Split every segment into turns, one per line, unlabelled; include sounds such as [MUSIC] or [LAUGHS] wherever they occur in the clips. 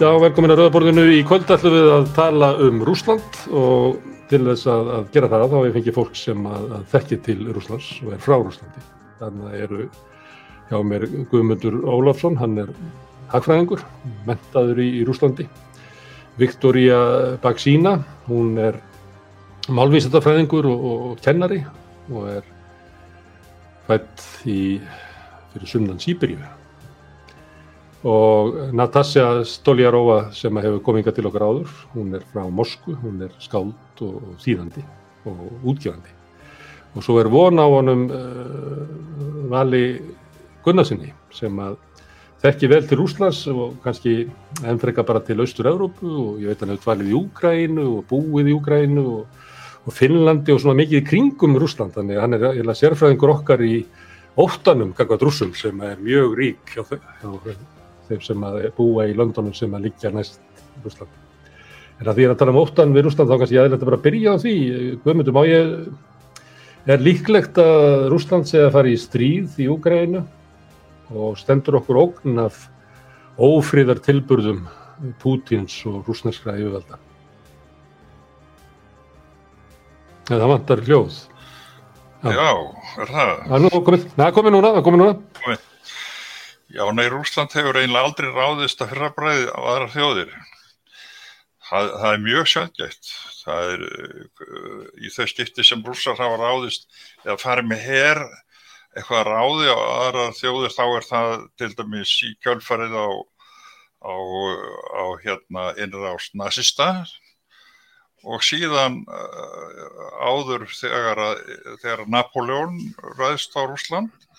Já, velkomin að Rauðaborðinu. Í kvöld ætlum við að tala um Rúsland og til þess að, að gera það þá hefur fengið fólk sem að, að þekki til Rúslands og er frá Rúslandi. Þannig eru hjá mér Guðmundur Ólafsson, hann er hagfræðingur, mentaður í, í Rúslandi. Viktoria Baksína, hún er málvísendafræðingur og, og, og kennari og er fætt í, fyrir sumnan Sýberíu og Natasja Stoljarova sem hefur komið til okkar áður, hún er frá Moskvu, hún er skáld og þýðandi og útgjöfandi og svo er von á honum uh, Vali Gunnarsinni sem að þekki vel til Úslands og kannski ennfrega bara til Austur-Európu og ég veit hann hefur dvalið í Úgrænu og búið í Úgrænu og, og Finnlandi og svona mikið í kringum Rúsland þannig að hann er, er sérfræðingur okkar í óttanum kakvað rúsum sem er mjög rík hjá þau þeim sem að búa í löndunum sem að liggja næst Rúsland. En að því að tala um óttan við Rúsland þá kannski ég aðeins bara að byrja á því. Guðmundur, má ég, er líklegt að Rúsland sé að fara í stríð í Úgrænu og stendur okkur ógn af ófríðar tilburðum Pútins og rúsneskra yfirvalda. Það vantar hljóð.
Já, Já er það?
Það er komið, núna, það er komið núna.
Komið. Já, nei, Rúsland hefur eiginlega aldrei ráðist að fyrrabræði á aðra þjóðir. Það, það er mjög sjálfgætt. Það er uh, í þau skipti sem rússar hafa ráðist eða farið með herr eitthvað ráði á aðra þjóðir þá er það til dæmis í kjölfarið á, á, á hérna innrást nazista og síðan uh, áður þegar, þegar Napoleon ræðist á Rúsland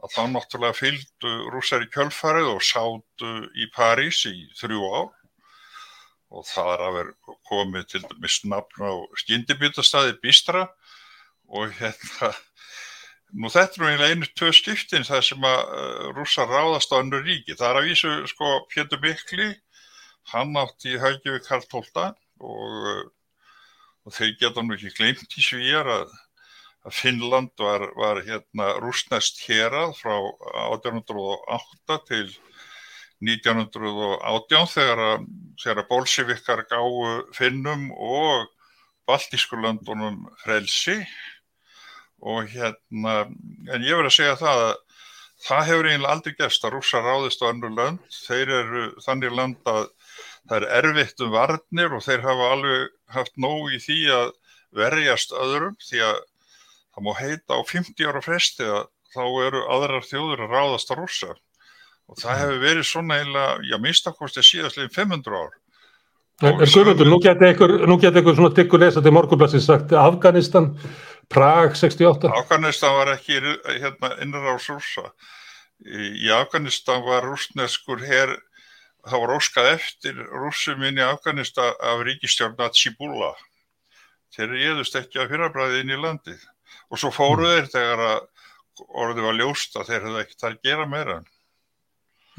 að þá náttúrulega fylgdu rússar í kjölfarið og sátu í París í þrjú ár. Og þar að vera komið til dæmis nafn á skyndibítastæði Bístra og hérna nú þetta er einu tvö skiptin það sem að uh, rússar ráðast á önnu ríki. Það er að vísu sko Pétur Mikli hann átti í Haugjöfi Karl XII og, uh, og þeir geta nú ekki glemt í svíjar að Finnland var, var hérna rúsnest hérað frá 1808 til 1918 þegar að, að bólsivikkar gáu Finnum og Baltískurlandunum frelsi. Og hérna, en ég verði að segja það að það hefur eiginlega aldrei gæst að rúsa ráðist á annu lönd, þeir eru þannig land að það er erfitt um varnir og þeir hafa alveg haft nóg í því að verjast öðrum því að það má heita á 50 ára fresti að þá eru aðrar þjóður að ráðast að rúsa og það mm. hefur verið svona eiginlega, já minnstakosti síðastlegin 500 ár.
En Guðmundur, nú getur eitthvað svona tikkur lesað til morgunblassin sagt Afganistan, Prag 68
Afganistan var ekki hérna, innra á rúsa í Afganistan var rúsneskur hér, það var óskað eftir rúsum inn í Afganistan af ríkistjórn Natsibula þeir eðust ekki að fyrrabræði inn í landið og svo fóru mm. þeir þegar orðið var ljóst að þeir hefði ekkert að gera meira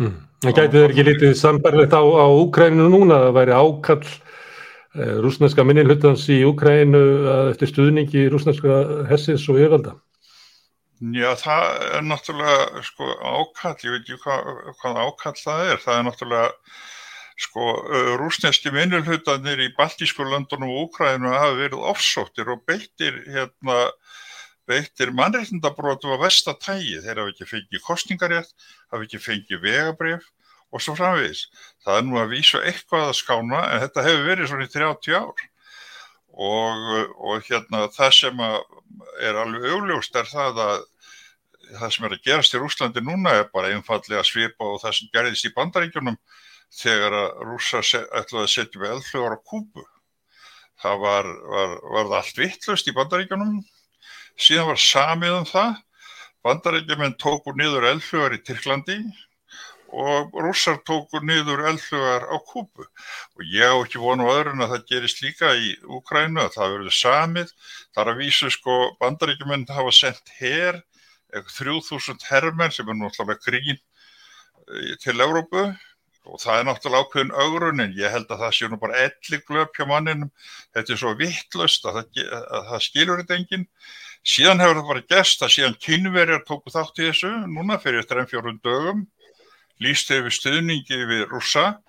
mm. Það gæti þeir ekki litið sambarlegt á, á Úkræninu núna, það væri ákall eh, rúsneska minnilhutans í Úkrænu eftir stuðningi rúsneska hessins og yfirvalda
Já, það er náttúrulega sko, ákall, ég veit ekki hvað, hvað ákall það er, það er náttúrulega sko, rúsneski minnilhutanir í Baltísku landunum og Úkrænu hafa verið ofsóttir og beittir hérna beittir mannreitndabrótum á vestatægi þeir hafa ekki fengið kostningarétt, hafa ekki fengið vegabref og svo framvegis. Það er nú að vísa eitthvað að skána en þetta hefur verið svona í 30 ár og, og hérna það sem er alveg augljóst er það að það sem er að gerast í Rúslandi núna er bara einfallega svipa og það sem gerðist í bandaríkjunum þegar að rúsa ætlaði að setja við eldflögur á kúpu. Það var, var, var allt vittlust í bandaríkjunum síðan var samið um það. Bandarækjumenn tóku niður eldflugar í Tyrklandi og rússar tóku niður eldflugar á Kúpu og ég á ekki vonu öðrun að það gerist líka í Úkrænu að það verður samið. Þar að vísu sko bandarækjumenn hafa sendt her 3000 herrmenn sem er náttúrulega grín eh, til Európu og það er náttúrulega ákveðin augrun en ég held að það sé nú bara elli glöp hjá manninum. Þetta er svo vittlust að það, að það skilur þetta enginn Síðan hefur það bara gæst að síðan kynverjar tóku þátt í þessu, núna fyrir 3-4 dögum, líst hefur stuðningi við rúsa.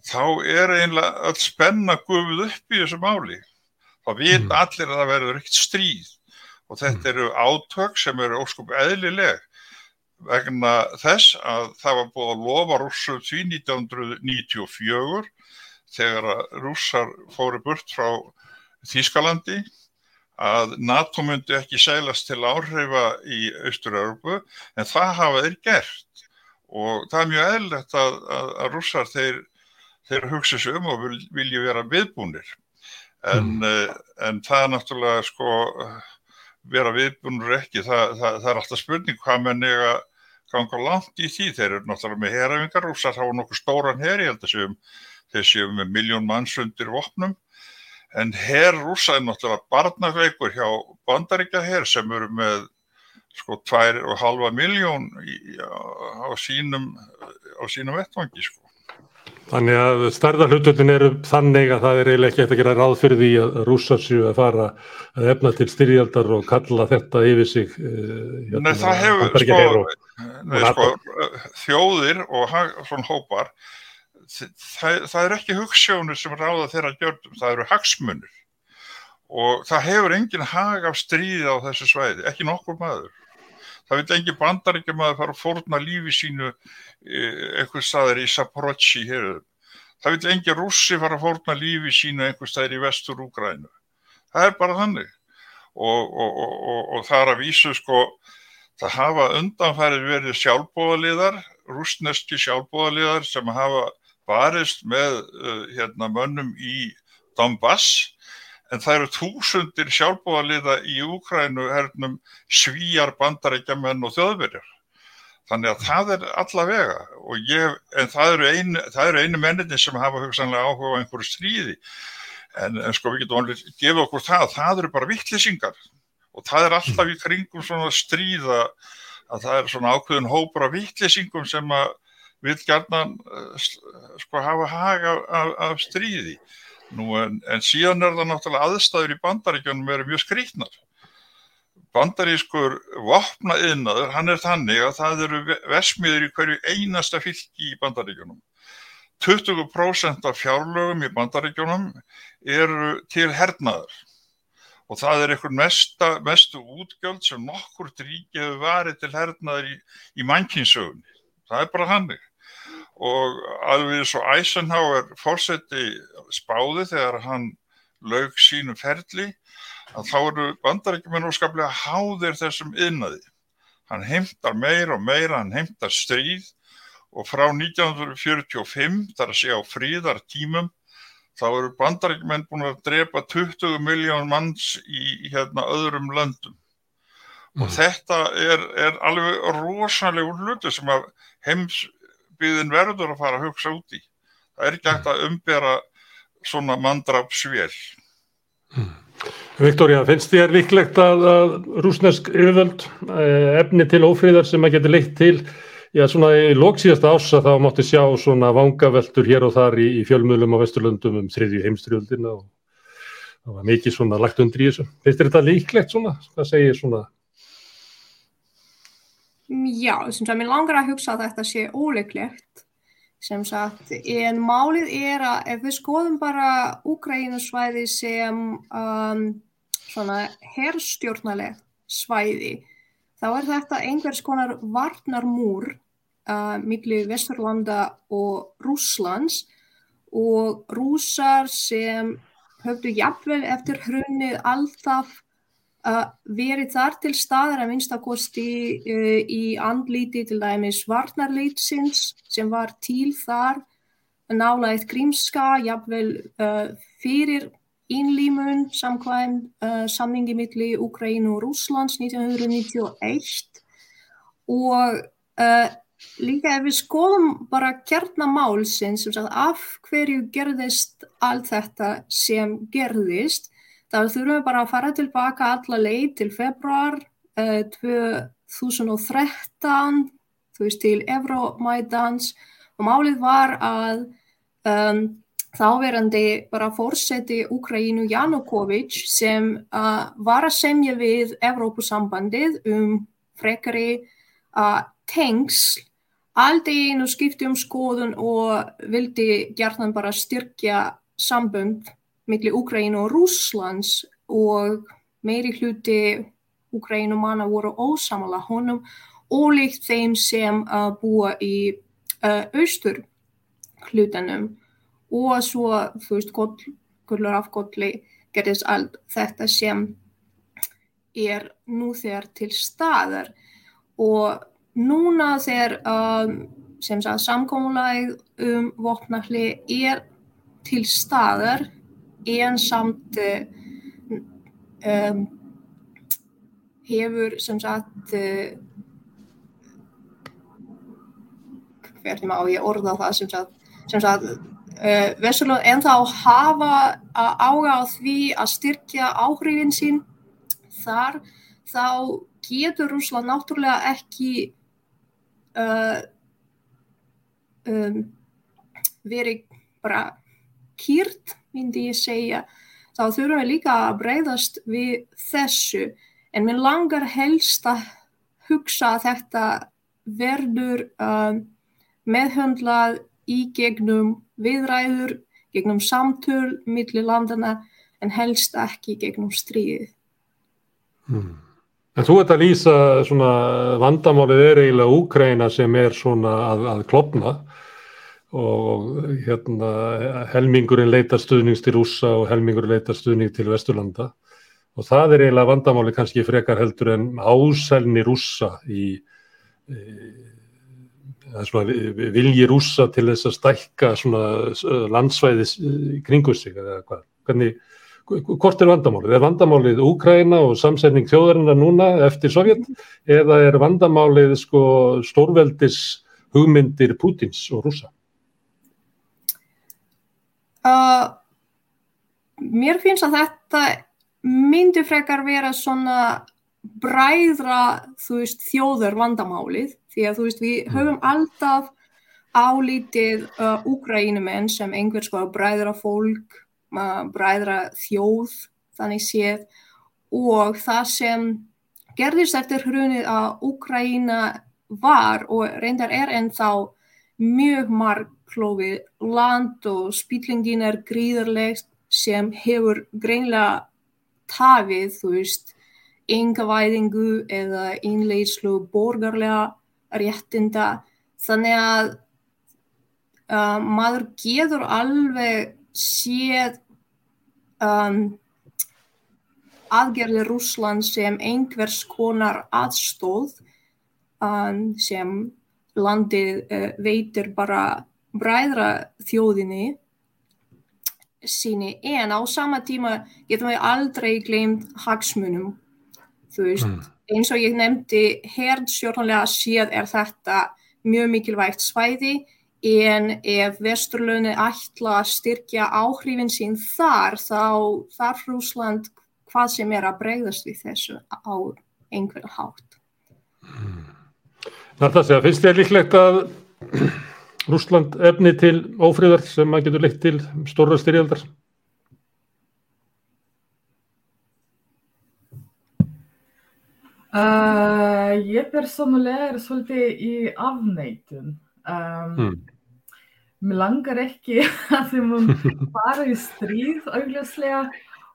þá er einlega öll spenna gufuð upp í þessu máli. Þá veit mm. allir að það verður ekkert stríð og þetta mm. eru átök sem eru óskup eðlileg vegna þess að það var búið að lofa rússum því 1994 þegar rússar fóru burt frá Þýskalandi að NATO myndi ekki seglast til áhrifa í Austur-Európu en það hafa þeir gert. Og það er mjög eðlert að, að, að rússar þeir, þeir hugsa sér um og vil, vilja vera viðbúnir. En, mm. en það er náttúrulega sko vera viðbúnir ekki, það, það, það er alltaf spurning hvað menn eiga ganga langt í því, þeir eru náttúrulega með herafingar rússar hafa nokkuð stóran her, ég held að séum þeir séum með miljón manns undir vopnum en herr rúsa er náttúrulega barnaveikur hjá bandaríkja herr sem eru með sko tvær og halva miljón á sínum á sínum vettvangi sko.
Þannig að stærðarhlututin eru þannig að það er eiginlega ekki eftir að gera ráð fyrir því að rússasju að fara að efna til styrjaldar og kalla þetta yfir sig
uh, hérna, Nei það hefur sko, nei, sko þjóðir og svona hópar það, það er ekki hugssjónur sem ráða þeirra gjörðum, það eru hagsmunur og það hefur engin hag af stríði á þessu svæði, ekki nokkur maður. Það vil engin bandaríkja maður fara að fórna lífi sínu einhver staðir í Saporocci hér. Það vil engin rússi fara að fórna lífi sínu einhver staðir í vestur Úgrænu. Það er bara þannig og, og, og, og það er að vísu sko, það hafa undanfærið verið sjálfbóðaliðar, rúsneski sjálfbóðaliðar sem hafa barist með uh, hérna, mönnum í Donbass en það eru þúsundir sjálfbúðaliða í Úkrænu hernum svíjar bandarækjamenn og þjóðverjar. Þannig að það er allavega og ég, en það eru einu, einu menninni sem hafa hugsanlega áhuga á einhverju stríði. En, en sko við getum alveg gefið okkur það, það eru bara vittlisingar og það er alltaf í kringum svona stríða að það er svona ákveðin hópur af vittlisingum sem að vil gætna eh, sko hafa haga af, af, af stríði. Nú, en, en síðan er það náttúrulega aðstæður í bandaríkjónum eru mjög skrítnar. Bandarískur vopna yðnaður, hann er þannig að það eru versmiður í hverju einasta fylki í bandaríkjónum. 20% af fjárlögum í bandaríkjónum eru til hernaður og það er einhvern mestu útgjöld sem nokkur ríki hefur varið til hernaður í, í mannkynsögunni. Það er bara hannig og alveg svo Eisenhower fórseti spáði þegar hann laug sínum ferli að þá eru bandarækjumenn óskaplega háðir þessum yðnaði. Hann heimtar meir og meira, hann heimtar stríð og frá 1945, þar að segja á fríðar tímum, þá eru bandarækjumenn búin að drepa 20 miljón manns í hérna öðrum löndum. Mm. Og þetta er, er alveg rosalega hluti sem að heims byggðin verður að fara að hugsa út í. Það er ekki hægt að umbera svona mandrapsvél.
Hmm. Viktoria, finnst þér líklegt að, að rúsnesk yfirvöld eh, efni til ófríðar sem að geta leitt til Já, svona í lóksíðasta ása þá mátti sjá svona vangaveltur hér og þar í, í fjölmjölum á Vesturlöndum um þriðju heimstriöldina og það var mikið svona lagt undir í þessu. Finnst þér þetta líklegt svona? Hvað segir svona
Já, sem sagt, mér langar að hugsa að þetta sé óleiklegt sem sagt, en málið er að ef við skoðum bara Úkrænusvæði sem um, svona herrstjórnalegt svæði, þá er þetta einhvers konar varnarmúr uh, millir Vesturlanda og Rúslands og rúsar sem höfðu jafnvel eftir hrunnið alltaf verið þar til staðar að minnstakosti uh, í andlíti til dæmis varnarleitsins sem var til þar nála eitt grímska, jafnvel uh, fyrir innlímun samkvæm samningi milli Ukrænu og Rúslands 1991 og líka ef við skoðum bara kjarnamálsins af hverju gerðist allt þetta sem gerðist þá þurfum við bara að fara tilbaka alla leið til februar uh, 2013 þú veist til Euromædans og málið var að um, þáverandi bara fórseti Ukrænu Janukovic sem uh, var að semja við Evrópusambandið um frekari uh, tengsl í einu skipti um skoðun og vildi gerðan bara styrkja sambund millir Úgrænu og Rúslands og meiri hluti Úgrænu manna voru ósamala honum ólíkt þeim sem uh, búa í uh, austur hlutanum og svo þú veist gullur af golli gerðist allt þetta sem er nú þegar til staðar. Og núna þegar um, sem sagt samkómulæð um vopnalli er til staðar en samt um, hefur sem sagt uh, hvernig má ég orða það sem sagt, sem sagt uh, Vesturlund en þá hafa ága á því að styrkja áhrifin sín. Þar þá getur Rúsland náttúrulega ekki uh, um, verið bara kýrt myndi ég segja þá þurfum við líka að breyðast við þessu en mér langar helst að hugsa að þetta verður um, meðhöndlað í gegnum viðræður, gegnum samtöl millir landana en helst ekki gegnum stríðið.
Hmm. En þú ert að lýsa svona vandamálið er eiginlega Úkræna sem er svona að, að klopna og hérna helmingurinn leitar stuðnings til Rúsa og helmingurinn leitar stuðning til Vesturlanda og það er eiginlega vandamálið kannski frekar heldur en ásælni Rúsa í vilji Rúsa til þess að stækka landsvæðis kringu sig eða hvað, hvernig hvort er vandamálið? Er vandamálið Úkræna og samsetning þjóðarinnar núna eftir Sovjet eða er vandamálið sko stórveldis hugmyndir Pútins og rúsa?
Uh, mér finnst að þetta myndi frekar vera svona bræðra veist þjóður vandamálið því að veist við mm. höfum alltaf álítið uh, Úkrænumenn sem einhvers konar bræðra fólk bræðra þjóð þannig séð og það sem gerðist eftir hrunið að Úkraína var og reyndar er ennþá mjög marklófið land og spýtlingin er gríðarlegt sem hefur greinlega tafið, þú veist, engavæðingu eða innleyslu borgarlega réttinda. Þannig að uh, maður getur alveg séð um, aðgerði Rúsland sem einhvers konar aðstóð um, sem landið uh, veitir bara bræðra þjóðinni síni en á sama tíma getum við aldrei glemt hagsmunum þú veist, mm. eins og ég nefndi herðsjórnlega séð er þetta mjög mikilvægt svæði en ef vesturlunni ætla að styrkja áhrifin sín þar þá þarf Rúsland hvað sem er að breyðast við þessu á einhverja hátt.
Að segja, finnst þér líklegt að Rúsland efni til ófríðar sem að getur leitt til stóra styrjaldar?
Uh, ég persónulega er svolítið í afneitun. Um, hmm. Mér langar ekki [LAUGHS] að þið mun fara í stríð augljóslega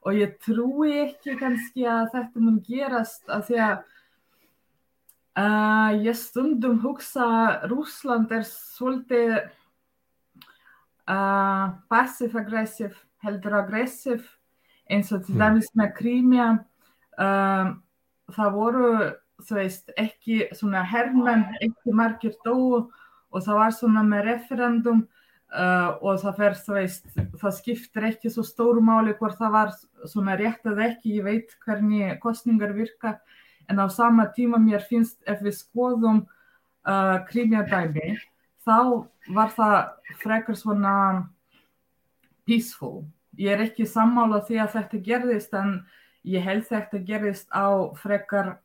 og ég trúi ekki kannski að þetta mun gerast að því að uh, ég stundum hugsa að Rúsland er svolítið uh, passiv-aggressiv, heldur aggressiv eins og til hmm. dæmis með Krímja. Um, það voru, þú veist, ekki svona herrmenn, ekki margir dóu og það var svona með referendum uh, og það fer, þú veist, það skiptir ekki svo stóru máli hvort það var svona rétt eða ekki, ég veit hvernig kostningar virka, en á sama tíma mér finnst ef við skoðum uh, krimjadæmi, þá var það frekar svona peaceful. Ég er ekki sammála því að þetta gerðist en ég held þetta gerðist á frekar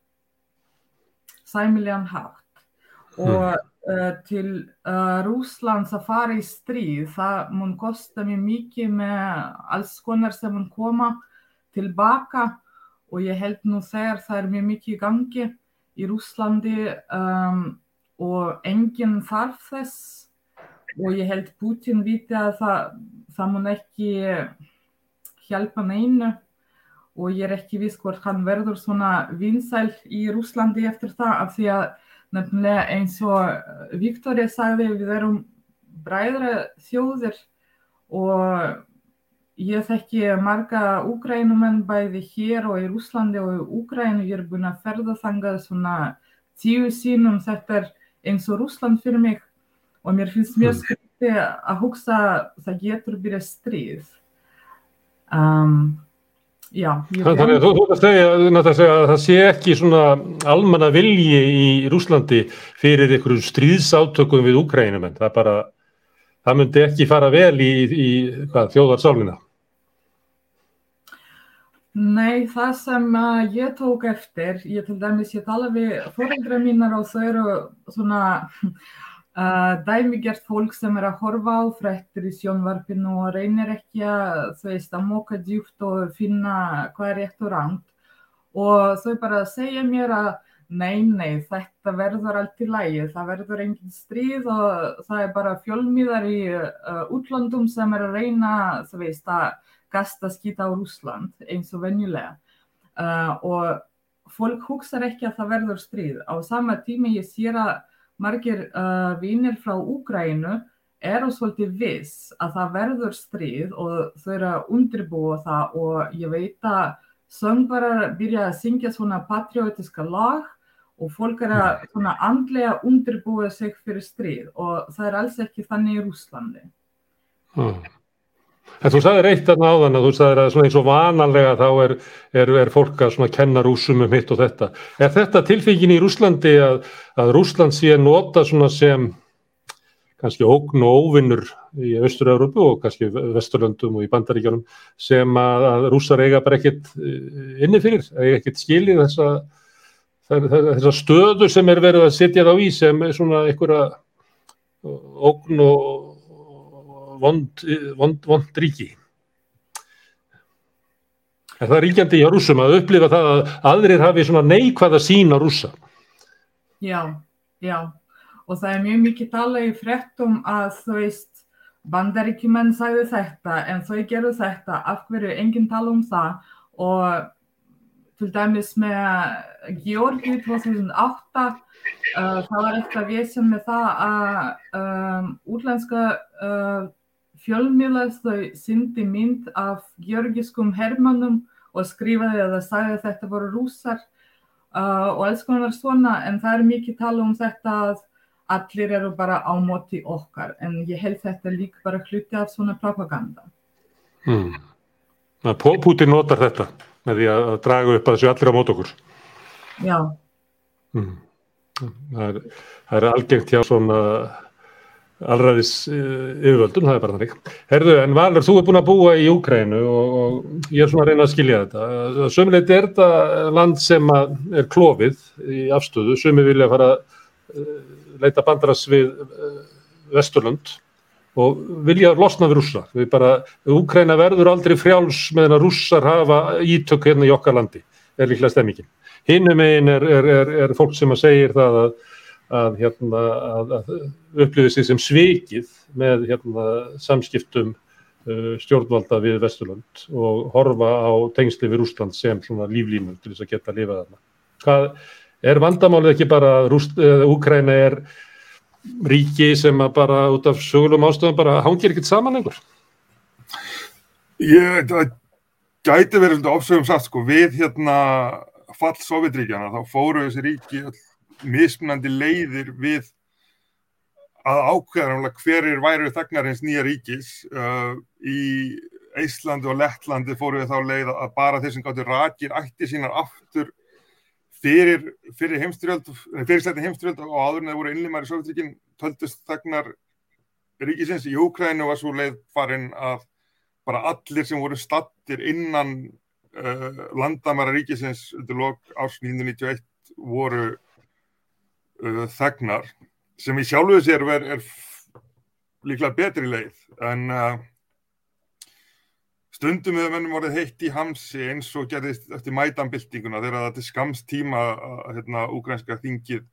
sæmilegan hátt. Og uh, til uh, Rúslands að fara í stríð, það mun kosta mjög mikið með alls konar sem mun koma tilbaka og ég held nú þegar það er mjög mikið í gangi í Rúslandi um, og enginn þarf þess. Og ég held Putin viti að það, það mun ekki hjálpa neinu. Og ég er ekki viss hvort hann verður svona vinsæl í Rúslandi eftir það af því að nefnilega eins og Viktoria sagði við erum bræðra þjóðir og ég þekki marga úgrænumenn bæði hér og í Rúslandi og í Úgrænu ég er búin að ferða þangað svona tíu sínum þetta er eins og Rúsland fyrir mig. Og mér finnst mjög skrifti að hugsa það getur byrjað stríð. Um, Já,
Þannig að þú ert að segja, að segja að það sé ekki svona almanna vilji í Rúslandi fyrir einhverju stríðsátökum við Úkrænum en það bara, það myndi ekki fara vel í, í hvað, þjóðarsálina.
Nei, það sem uh, ég tók eftir, ég til dæmis, ég tala við fóröldra mínar og þau eru svona [LAUGHS] Uh, dæmigert fólk sem er að horfa á frættir í sjónvarpinu og reynir ekki að þú veist að móka djúpt og finna hvað er rétt og rangt. Og þau bara segja mér að nei, nei, þetta verður allt í lægi, það verður engin stríð og það er bara fjölmiðar í uh, útlandum sem er að reyna veist að gasta skýta á Rúsland eins og venjulega uh, og fólk hugsa ekki að það verður stríð á sama tími ég sér að margir uh, vinnir frá Úgrænu eru svolítið viss að það verður stríð og þau eru að undirbúa það og ég veit að söngvarar byrja að syngja svona patriotiska lag og fólk eru að svona andlega undirbúa sig fyrir stríð og það er alls ekki þannig í Rúslandi.
Hmm. En þú sagði reitt að náðan að þú sagði að eins og vanalega þá er, er, er fólk að kenna rúsum um hitt og þetta. Er þetta tilfengin í Rúslandi að, að Rúsland sé nota sem kannski ógn og óvinnur í Östur-Európu og kannski Vesturlöndum og í Bandaríkjónum sem að, að rúsar eiga bara ekkit eh, inni fyrir, eiga ekkit skilið þessa, þessa stöðu sem er verið að setja þá í sem er svona einhverja ógn og vond, vond, vond ríki. Er það ríkjandi í rúsum að upplifa það að aðrir hafi svona neikvæða sín á rúsa?
Já, já. Og það er mjög mikið tala í frettum að þú veist, bandaríkjumenn sagði þetta en þau gerðu þetta, af hverju enginn tala um það og til dæmis með Georgi 2008 uh, það var eitthvað vesen með það að um, útlenska uh, fjölmiðlar þau syndi mynd af georgiskum hermannum og skrifaði að það sagði að þetta voru rúsar uh, og alls konar svona en það er mikið tala um þetta að allir eru bara á móti okkar en ég held þetta líka bara hluti af svona propaganda.
Hmm. Putin notar þetta með því að draga upp að þessu allir á mót okkur.
Já.
Hmm. Það, er, er algengt hjá svona allraðis eh, yfirvöldum, það er bara þannig. Herðu, en Valur, þú er búin að búa í Úkrænu og, og ég er svona að reyna að skilja þetta. Sömulegt er þetta land sem er klófið í afstöðu, sömu vilja fara að eh, leita bandras við eh, Vesturlund og vilja losna við rússa. Við bara, Úkræna verður aldrei frjáls meðan að rússar hafa ítök hérna í okkar landi, er líklega stemmingin. Hinnum einn er, er, er, er fólk sem að segir það að að, hérna, að, að upplifið sig sem svikið með hérna, samskiptum uh, stjórnvalda við Vesturland og horfa á tengsli við Rúsland sem líflínu til þess að geta að lifa þarna. Hvað, er vandamálið ekki bara að Úkræna er ríki sem bara út af sögulegum ástöðum bara hangir ekkert saman einhver?
Ég, það gæti verið ofsögum satt sko við hérna fall Sovjetríkjana þá fóru þessi ríki all mismunandi leiðir við að ákveða hverjir væru þegnar hins nýja ríkis. Uh, í Íslandi og Lettlandi fóru við þá leið að bara þeir sem gáttu rakir ætti sínar aftur fyrir, fyrir heimstyrjöld fyrir slætti heimstyrjöld og áður en það voru innlimar í Sovjetrikin töldust þegnar ríkisins í Úkrænu var svo leið farin að bara allir sem voru stattir innan uh, landamæra ríkisins undir lok árs 1991 voru uh, þegnar sem í sjálfuðu sér er, er líklega betri leið en uh, stundum við mönnum voruð heitt í hamsi eins og gerðist eftir mætanbildinguna þegar þetta skams tíma að hérna, úgrænska þingið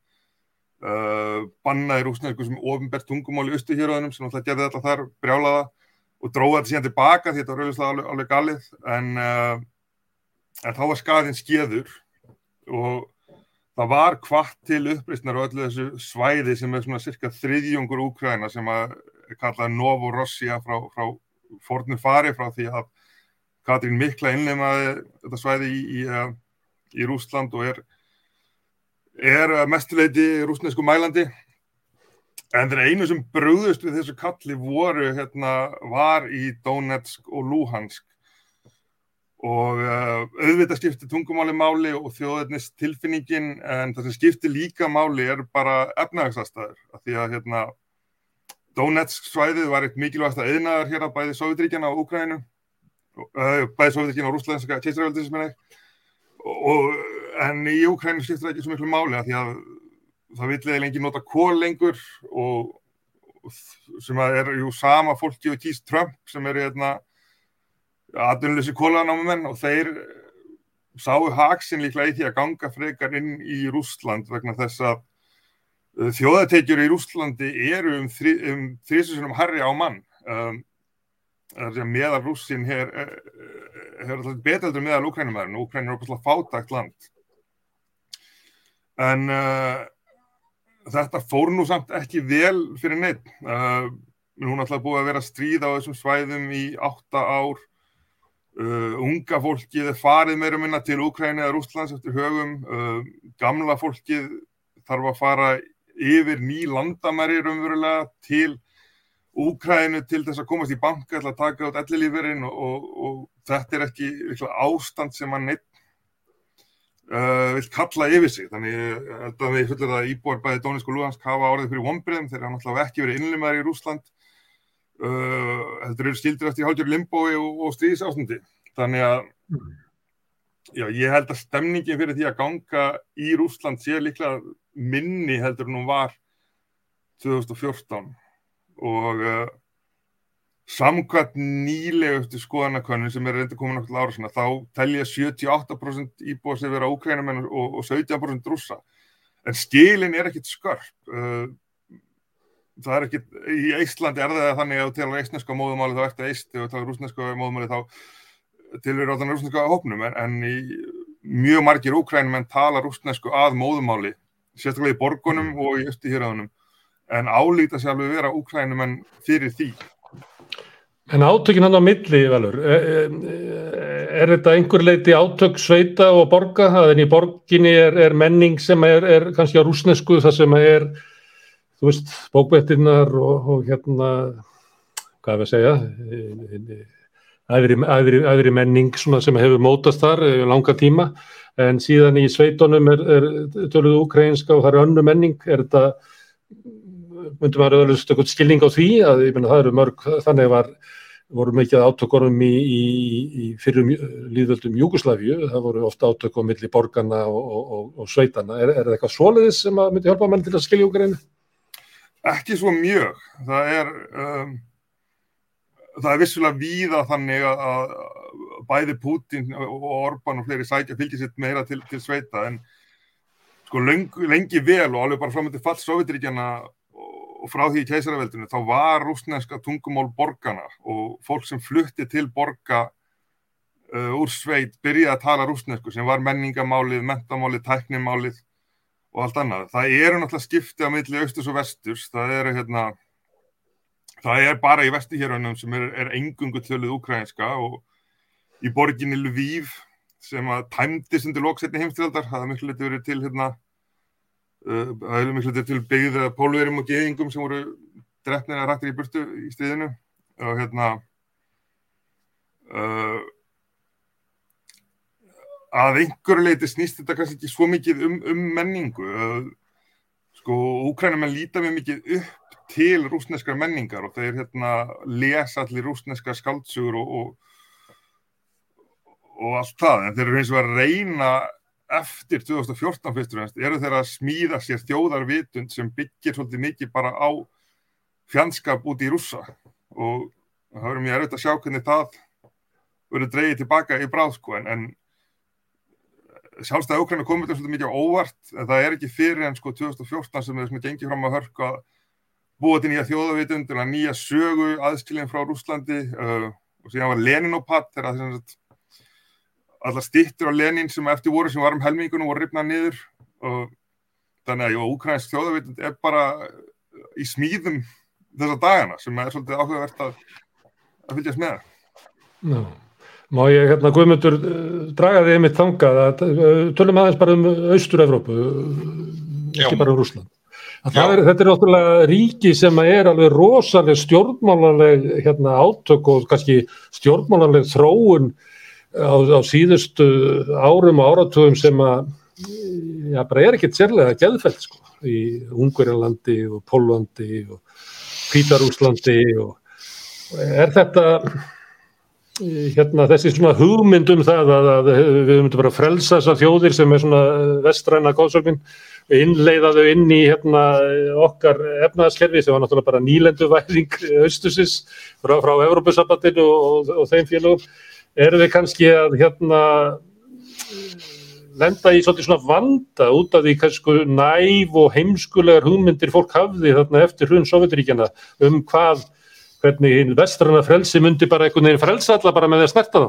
uh, bannaði rúsnesku sem ofinbært tungumál í austuhjörðunum sem alltaf gerði þetta þar brjálaða og dróði þetta síðan tilbaka því þetta var auðvitað alveg, alveg galið en, uh, en þá var skaðin skeður og það var kvart til uppreysnar og öllu þessu svæði sem er svona cirka þriðjungur Úkræna sem að kallaði Novorossia frá, frá fornu fari frá því að Katrín Mikla innleimaði þetta svæði í, í, í Rúsland og er er mestuleiti rúsnesku mælandi. En þeir einu sem brúðust við þessu kalli voru hérna var í Donetsk og Luhansk og uh, auðvitað skipti tungumáli máli og þjóðetnis tilfinningin en það sem skipti líka máli er bara efnahagsastæður af því að hérna Donetsk svæðið var eitt mikilvægast að eðnaðar hér að bæði Sovjetríkjana og Úkræninu uh, bæði Sovjetríkjana og Rúslandska keistrarveldisminni og en í Úkrænu skiptir það ekki svo miklu máli að því að það villiði lengi nota kól lengur og sem að er jú sama fólki og kýst Trump sem eru hérna aðunleysi kólanámumenn og þeir sáu haksinn líklega í því að ganga frekar inn í Rúsland vegna þess að uh, þjóðateikjur í Rúslandi eru um, þri, um harri á mann. Um, meðal rússin hefur alltaf betaldur meðal Úkrænumæðurinn og Úkrænum er opastlega fátagt land. En uh, þetta fór nú samt ekki vel fyrir neitt uh, hún ætlaði búið að vera stríð á þessum svæðum í átta ár uh, unga fólkið er farið meira minna til Úkræni eða Rústlands eftir högum. Uh, gamla fólkið þarf að fara yfir ný landamæri raunverulega til Úkrænu til þess að komast í banka til að taka át ellilífurinn og, og, og þetta er ekki ástand sem að neitt uh, vill kalla yfir sig. Þannig að við fullir að íbúar bæði Dónisk og Luhansk hafa orðið fyrir vonbreðum þeir hafa náttúrulega ekki verið innlimaður í Rúsland uh, þetta eru stildur eftir hálfgjör limbói og, og stríðsástandi þannig að já, ég held að stemningin fyrir því að ganga í Rúsland sé líklega minni heldur en hún var 2014 og uh, samkvæmt nýlegustu skoðanakönnun sem er reynda komin okkur ára svona, þá telja 78% íbúið sem vera ókrænumenn og, og 17% rúsa. En skilin er ekkit skörp. Uh, það er ekkit, í Íslandi er það þannig að þú talar eistneska móðumáli þá eftir eist, þegar þú talar rúsneska móðumáli þá tilur á þannig rúsneska hópnum, en, en í mjög margir ókrænumenn tala rúsnesku að móðumáli, sérstaklega í borgunum og í östuhýraðunum, en álíta sér alveg vera ókrænumenn fyrir því.
En átökinn hann á milli, velur, er, e, er þetta einhver leiti átök sveita og borga? Þannig í borginni er, er menning sem er, er kannski á rúsnesku, það sem er, þú veist, bókvettinnar og, og hérna, hvað er að segja, aðri, aðri, aðri menning sem hefur mótast þar langa tíma, en síðan í sveitunum er töluðu ukrainska og það er önnu menning, er þetta myndum að vera eitthvað skilning á því að menna það eru mörg, þannig var voru mikið átökurum í, í, í fyrrum líðvöldum Júgoslavíu, það voru ofta átökum millir borgarna og, og, og sveitana. Er, er það eitthvað svoleiðis sem að myndi hjálpa menn til að skilja Úgræni?
Ekki svo mjög. Það er, um, það er vissulega víða þannig að, bæði Putin og Orban og fleiri sækja fylgja sitt meira til, til sveita en sko lengi, lengi vel og alveg bara fram til fall Sovjetiríkjana og frá því í keisaraveldinu þá var rúsneska tungumál borgana og fólk sem flutti til borga uh, úr sveit byrjaði að tala rúsnesku sem var menningamálið, mentamálið, tæknimálið og allt annað. Það eru náttúrulega skipti á milli austus og vesturs, það eru hérna, það er bara í vestihjörunum sem er, er engungu tjöluð ukrainska og í borginni Lviv sem að tæmdist undir lóksetni heimstildar, það er miklu litið verið til hérna Uh, það er miklu til byggðið pólverjum og geðingum sem voru drefnir að rættir í burtu í stríðinu. Og hérna uh, að einhverju leiti snýst þetta kannski ekki svo mikið um, um menningu sko, úkrænumenn líta mjög mikið upp til rúsneskar menningar og þeir hérna lesa allir rúsneskar skaldsugur og, og, og allt það, en þeir eru eins og að reyna eftir 2014 fyrst og fremst eru þeirra að smíða sér þjóðarvitund sem byggir svolítið mikið bara á fjandskap út í rússa. Og það verður mjög erfitt að sjá hvernig það verður dreyið tilbaka í bráð sko en, en sjálfstæði Úkræna komið þetta svolítið mikið óvart það er ekki fyrir en sko 2014 sem er gengið fram að hörku að búa til nýja þjóðavitund nýja sögu aðskilin frá Rúslandi uh, og síðan var Leninopat þegar allar stittur á Lenin sem eftir voru sem var um helmingunum voru ripnað niður og þannig að Úkrænsk þjóðavitund er bara í smíðum þessa dagana sem er svolítið áhugavert að, að fylgjast með
það. Má ég hérna Guðmundur eh, draga þig einmitt þangað að eh, tölum aðeins bara um Austur-Evrópu ekki bara um Rúsland er, þetta er náttúrulega ríki sem er alveg rosalega stjórnmálanleg hérna, átök og kannski stjórnmálanleg þróun á, á síðustu árum og áratugum sem að já, bara er ekkert sérlega geðfælt sko, í Ungverjalandi og Pólandi og Pítarúslandi og er þetta hérna, þessi svona hugmyndum það að, að við myndum bara að frelsa þessar þjóðir sem er svona vestræna góðsögnin innleiða þau inn í hérna, okkar efnaðaskerfi sem var náttúrulega bara nýlenduvæðing austusins frá, frá Európa-sabbatinu og, og, og þeim félagum erum við kannski að hérna lenda í svolítið svona vanda út af því kannski næf og heimskulegar hugmyndir fólk hafði þarna eftir hrun Sovjetiríkjana um hvað hvernig hinn vestrana frelsi myndi bara einhvern veginn frelsa alla bara með því að snerta þá?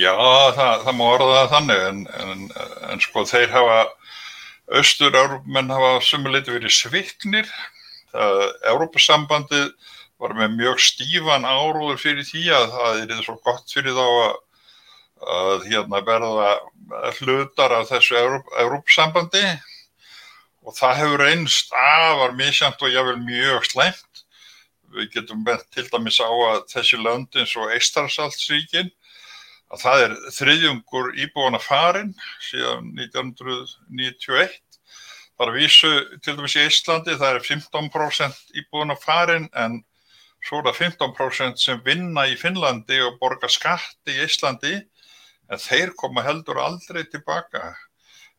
Já, það, það má orða þannig en, en, en sko þeir hafa austur-európmenn hafa sumuleiti verið sviknir. Európa-sambandið var með mjög stífan áróður fyrir því að það er svo gott fyrir þá að, að hérna verða hlutar af þessu Európa-sambandi og það hefur einst afar misjant og jável mjög sleimt við getum bent til dæmis á að þessi lönd eins og Eistarsaltsríkin að það er þriðjungur íbúana farin síðan 1991 þar vísu til dæmis í Íslandi það er 15% íbúana farin en svo er það 15% sem vinna í Finnlandi og borga skatt í Íslandi en þeir koma heldur aldrei tilbaka.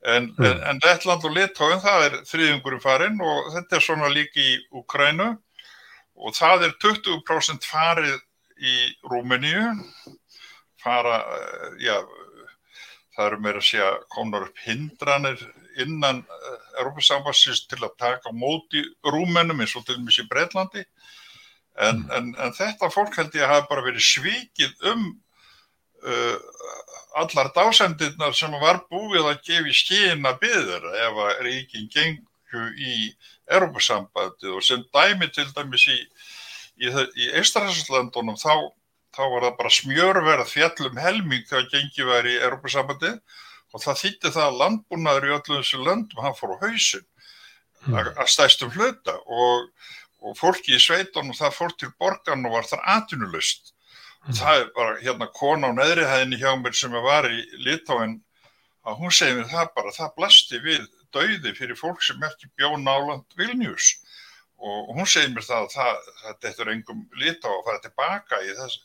En, mm. en, en Lettland og Litóin það er þriðjungur í farin og þetta er svona líki í Ukrænu og það er 20% farið í Rúmeníu fara, eh, já það eru meira að segja konar upp hindranir innan Európa-sambassins til að taka móti rúmennum eins og til og með sér Breitlandi en, mm. en, en þetta fólk held ég að hafa bara verið svikið um uh, allar dásendirnar sem var búið að gefa í skina byður ef að ríkin gengu í Europasambandi og sem dæmi til dæmis í, í, í Eistræðslandunum þá, þá var það bara smjörverð fjallum helming þegar gengið var í Europasambandi og það þýtti það að landbúnaður í öllum þessu löndum hann fór á hausin mm. að stæstum hluta og, og fólki í sveitunum það fór til borgarn og var þar atunulust mm. það er bara hérna kona á neðrihæðinni hjá mér sem var í Litáin að hún segir mér það bara, það blasti við dauði fyrir fólk sem ekki bjó náland Vilnius og hún segir mér það að þetta er engum lita og fara tilbaka í þess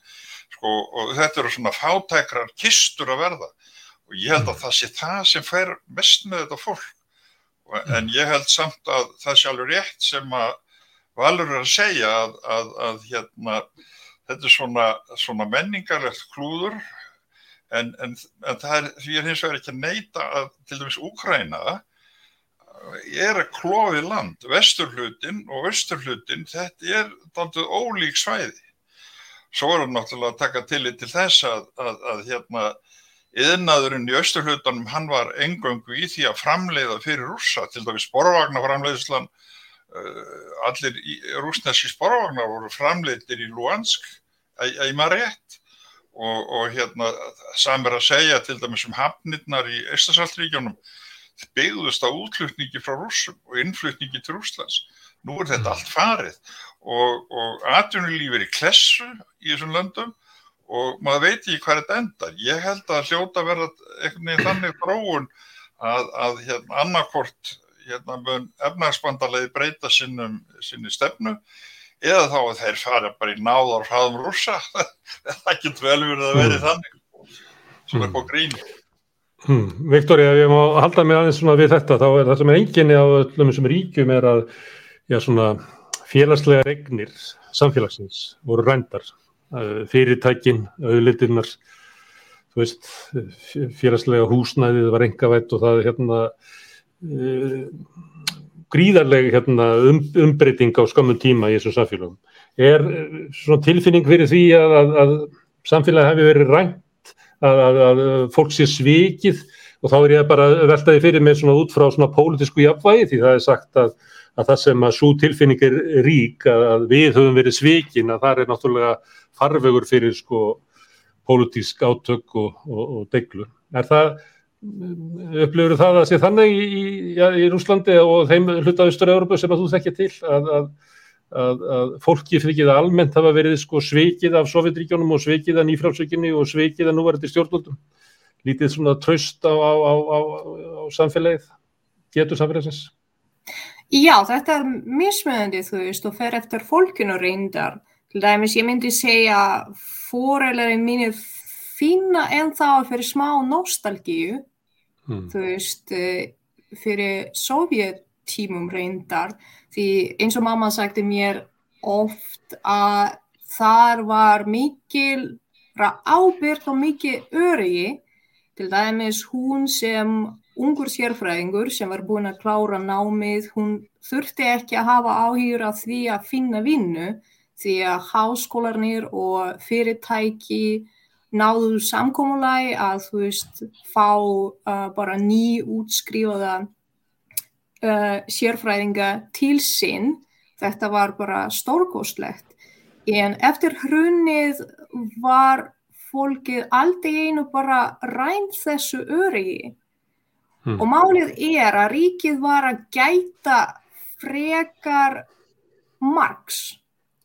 sko, og þetta eru svona fátækrar kistur að verða. Og ég held að það sé það sem fer mest með þetta fólk. En ég held samt að það sé alveg rétt sem að Valur er að segja að, að, að hérna, þetta er svona, svona menningarlegt klúður. En, en, en það er, því er hins vegar ekki að neyta að til dæmis Úkræna er að klóði land, vesturhlutin og austurhlutin, þetta er daldið ólík svæði. Svo er það náttúrulega að taka tillit til þess að, að, að hérna yðnaðurinn í austurhlutanum hann var engöngu í því að framleiða fyrir rúsa, til dæmis sporvagnarframleiðslan, uh, allir rúsneski sporvagnar voru framleiðir í Luansk, að ég maður rétt og, og hérna samir að segja til dæmis um hafnirnar í Eistasaltríkjónum byggðust á útlutningi frá rússum og innflutningi til Rúslands. Nú er þetta mm. allt farið og, og atvinnulíf er í klessu í þessum löndum og maður veit ekki hvað þetta endar. Ég held að hljóta verða einhvern veginn þannig fróun að, að hérna, annarkort hérna, efnagsbandalegi breyta sinnum, sinni stefnu eða þá að þeir fara bara í náðar hraðum rússa. [LAUGHS] það getur vel verið að verið mm. þannig. Svona mm. på gríni.
Hmm. Viktor, ég má halda mig aðeins svona við þetta, þá er það sem er enginni á öllum þessum ríkjum er að já, svona, félagslega regnir samfélagsins voru rændar, fyrirtækin, auðlitinnar, þú veist, félagslega húsnæðið var engavætt og það hérna uh, gríðarlega hérna, um, umbreyting á skamum tíma í þessum samfélagum. Er svona tilfinning fyrir því að, að, að samfélagi hefur verið rænt, að, að fólk sé svikið og þá er ég bara veltaði fyrir mig svona út frá svona pólitísku jafnvægi því það er sagt að það sem að svo tilfinning er rík að við höfum verið svikin að það er náttúrulega farvegur fyrir sko pólitísk átök og, og, og deglu. Er það, upplifur það að sé þannig í, í, í Rúslandi og þeim hluta Östur-Európa sem að þú þekkja til að, að, að, að fólki fyrir það almennt hafa verið sko sveikið af Sovjetríkjónum og sveikið af nýfrálsökinni og sveikið af núverðandi stjórnvöldum? Lítið svona tröst á, á, á, á samfélagið, getur samfélagsins?
Já, þetta er mismöðandi þú veist og fer eftir fólkinu reyndar. Til dæmis ég myndi segja fórelari mínir finna en þá fyrir smá nostalgíu, mm. þú veist, eh, fyrir sovjettímum reyndar, því eins og mamma sagti mér oft að þar var mikil ábyrg og mikið öryggi, til dæmis hún sem ungur sérfræðingur sem var búin að klára námið, hún þurfti ekki að hafa áhýr af því að finna vinnu, því að háskólarnir og fyrirtæki náðu samkómulagi að þú veist fá uh, bara ný útskrifaða uh, sérfræðinga til sinn. Þetta var bara stórkostlegt. En eftir hrunnið var fólkið aldrei einu bara rænt þessu öryggi. Hmm. Og málið er að ríkið var að gæta frekar margs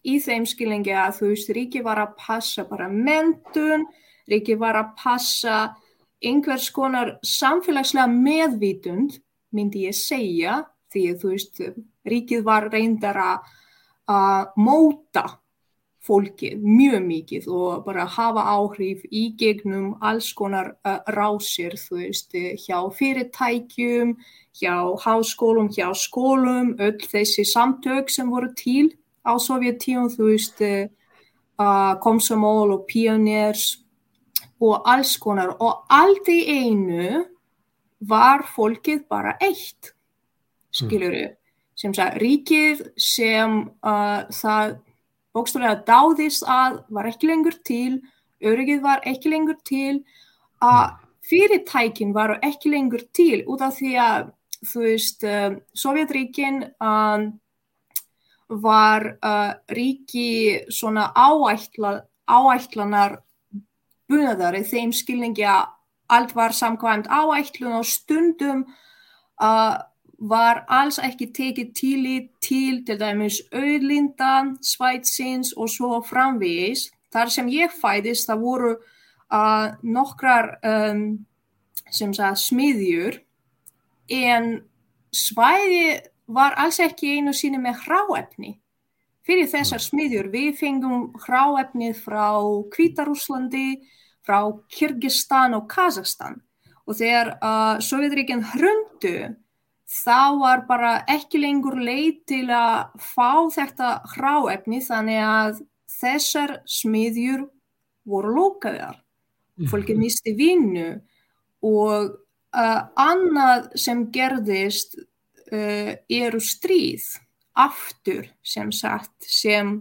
í þeim skilingi að þú veist, ríki var að passa bara mentun, ríki var að passa einhvers konar samfélagslega meðvítund, myndi ég segja, því þú veist, ríkið var reyndar að móta fólkið mjög mikið og bara hafa áhrif í gegnum alls konar uh, rásir, þú veist, hjá fyrirtækjum, hjá háskólum, hjá skólum, öll þessi samtök sem voru til á Sovjetíum, þú veist, uh, komsomól og pioners og alls konar. Og allt í einu var fólkið bara eitt, skiljuru, mm. sem sagði ríkið sem uh, það bókstálega dáðist að var ekki lengur til, öryggið var ekki lengur til, að fyrirtækin var ekki lengur til út af því að, þú veist, uh, Sovjetríkin uh, var ríki svona áætla, áætlanar bunaðar í þeim skilningi að allt var samkvæmt áætlun og stundum uh, var alls ekki tekið tíli til til dæmis auðlinda, svætsins og svo framvegis. Þar sem ég fæðist það voru uh, nokkrar um, sagða smiðjur en svæði var alls ekki einu síni með hráefni. Fyrir þessar smiðjur við fengum hráefnið frá Kvítarúslandi, frá Kyrgyzstan og Kazakstan og þegar uh, Sovjetríkinn hrundu þá var bara ekki lengur leið til að fá þetta hráefni þannig að þessar smiðjur voru lókaðar. Fólki misti vinnu og uh, annað sem gerðist uh, eru stríð aftur sem sagt sem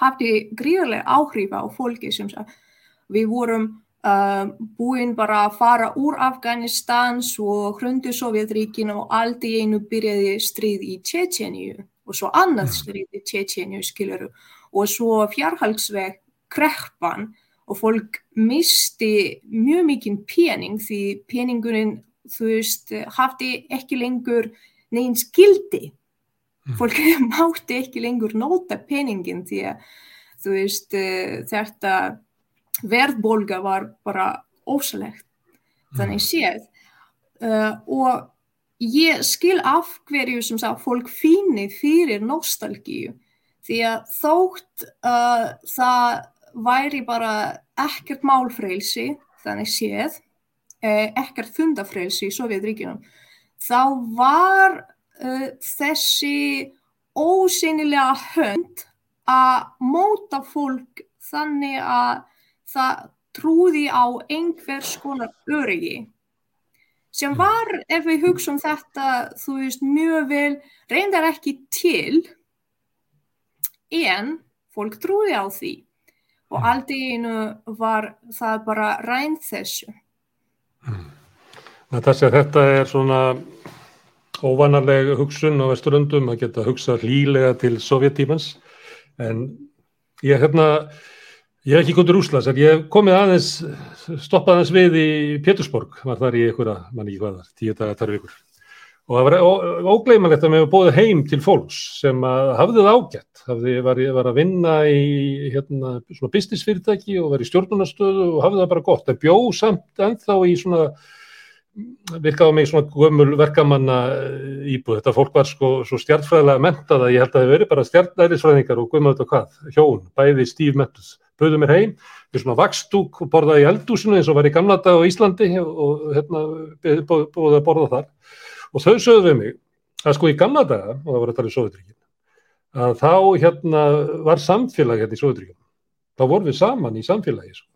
hafði gríðarlega áhrif á fólki sem sagt við vorum uh, búin bara að fara úr Afganistans og hrundu Sovjetríkin og allt í einu byrjaði stríð í Tjetjeníu og svo annað stríð í Tjetjeníu skiluru og svo fjárhaldsveg kreppan og fólk misti mjög mikinn pening því peningurinn þú veist hafði ekki lengur neins gildi. Mm. Fólk mátti ekki lengur nota peningin því að þú veist uh, þetta verðbólga var bara ósalegt. Þannig mm. séð uh, og ég skil af hverju sem sá fólk fínni fyrir nostalgíu því að þótt uh, það væri bara ekkert málfrælsi þannig séð, ekkert fundafrælsi í Sovjetríkinum þá var uh, þessi ósynilega hönd að móta fólk þannig að það trúði á einhvers konar öryggi. Sem var, ef við hugsa um þetta, þú veist, mjög vel, reyndar ekki til, en fólk trúði á því. Og allt í einu var það bara rænt þessu.
Natasja, þetta er svona óvanarleg hugsun á Vesturlundum að geta hugsað hlýlega til sovjettímans en ég hérna Ég hef ekki komið til Úslands, en ég hef komið aðeins, stoppað aðeins við í Pétursborg, var þar í einhverja, mann ekki hvað þar, tíu dagar, þar vikur. Og það var ógleimalegt að mér hefði bóðið heim til fólks sem hafði það ágætt, hafði, var, var að vinna í hérna, svona business fyrirtæki og var í stjórnunastöðu og hafði það bara gott. Það bjóð samt ennþá í svona, virkaði á mig svona gömul verkamanna íbúð. Þetta fólk var sko svo stjartfræðilega mentað að ég held að það verið bara stjartærisfræðingar og gömul þetta hvað, hjón, bæði stíf mentuð bauðu mér heim, við svona vakstúk og borðaði í eldúsinu eins og var í gamla dag á Íslandi og hérna búið að borða þar og þau sögðu við mig að sko í gamla daga, og það var að tala í Sovjetríkin, að þá hérna var samfélag hérna í Sovjetríkin, þá vorum við saman í samfélagi sko.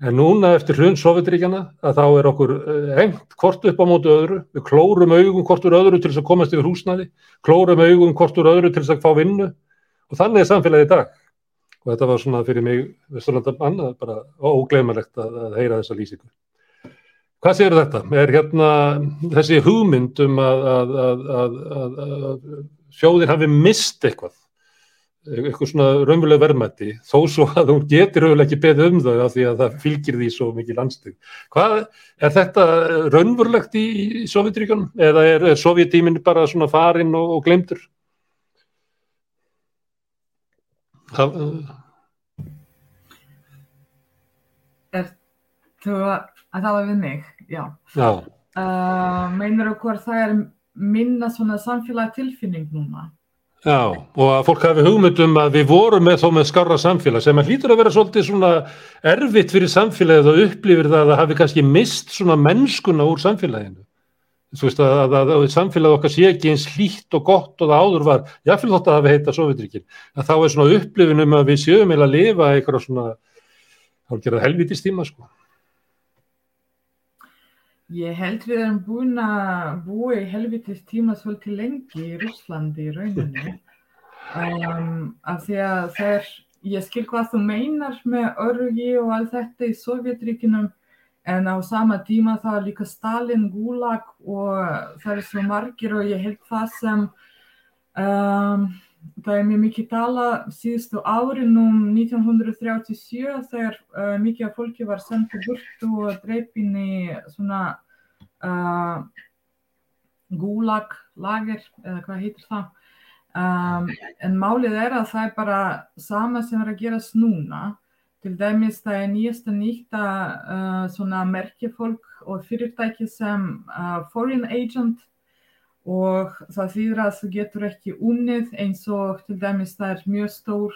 En núna eftir hrun Sovjetríkjana að þá er okkur hengt hvort upp á mótu öðru, við klórum augum hvort úr öðru til þess að komast yfir húsnaði, klórum augum hvort úr öðru til þess að fá vinnu. Og þannig er samfélagi í dag. Og þetta var svona fyrir mig Vesturlandamann bara ógleimalegt að, að heyra þessa lýsingu. Hvað séu þetta? Er hérna þessi hugmynd um að, að, að sjóðin hafi mist eitthvað, eitthvað svona raunveruleg verðmætti, þó svo að hún getur raunveruleg ekki beðið um þau af því að það fylgir því svo mikið landstöð. Hvað, er þetta raunverulegt í, í Sovjetríkanum eða er, er Sovjetíminn bara svona farinn og, og glemtur? Það,
Er þú að tala við mig? Já.
já.
Uh, meinar þú hvort það er minna svona samfélag tilfinning núna?
Já, og að fólk hafi hugmyndum að við vorum með þó með skarra samfélag sem að hlýtur að vera svolítið svona erfitt fyrir samfélagið og upplifir það að það hafi kannski mist svona mennskuna úr samfélaginu. Þú veist að, að, að, að samfélagið okkar sé ekki eins hlýtt og gott og það áður var, jáfnveg þótt að það hefði heitað Sovjetríkin, að þá er svona upplifinum að við séum eða að lifa eitthvað svona hálfgerða helvitistíma sko.
Ég held við erum búin að búa í helvitistíma svolítið lengi í Rúslandi í rauninni. [LAUGHS] Um, af því að þeir, ég skil hvað þú meinar með örgi og allt þetta í Sovjetríkinum en á sama tíma það er líka Stalin, Gulag og það er svo margir og ég held það sem um, það er mjög mikið tala síðustu árin um 1937 þegar uh, mikið af fólki var sendið burtu og dreipin í svona uh, Gulag lager eða hvað heitir það. Um, en málið er að það er bara sama sem er að gerast núna. Til dæmis það er nýjasta nýtta uh, svona merkjafólk og fyrirtæki sem uh, foreign agent og það þýðir að þú getur ekki unnið eins og til dæmis það er mjög stór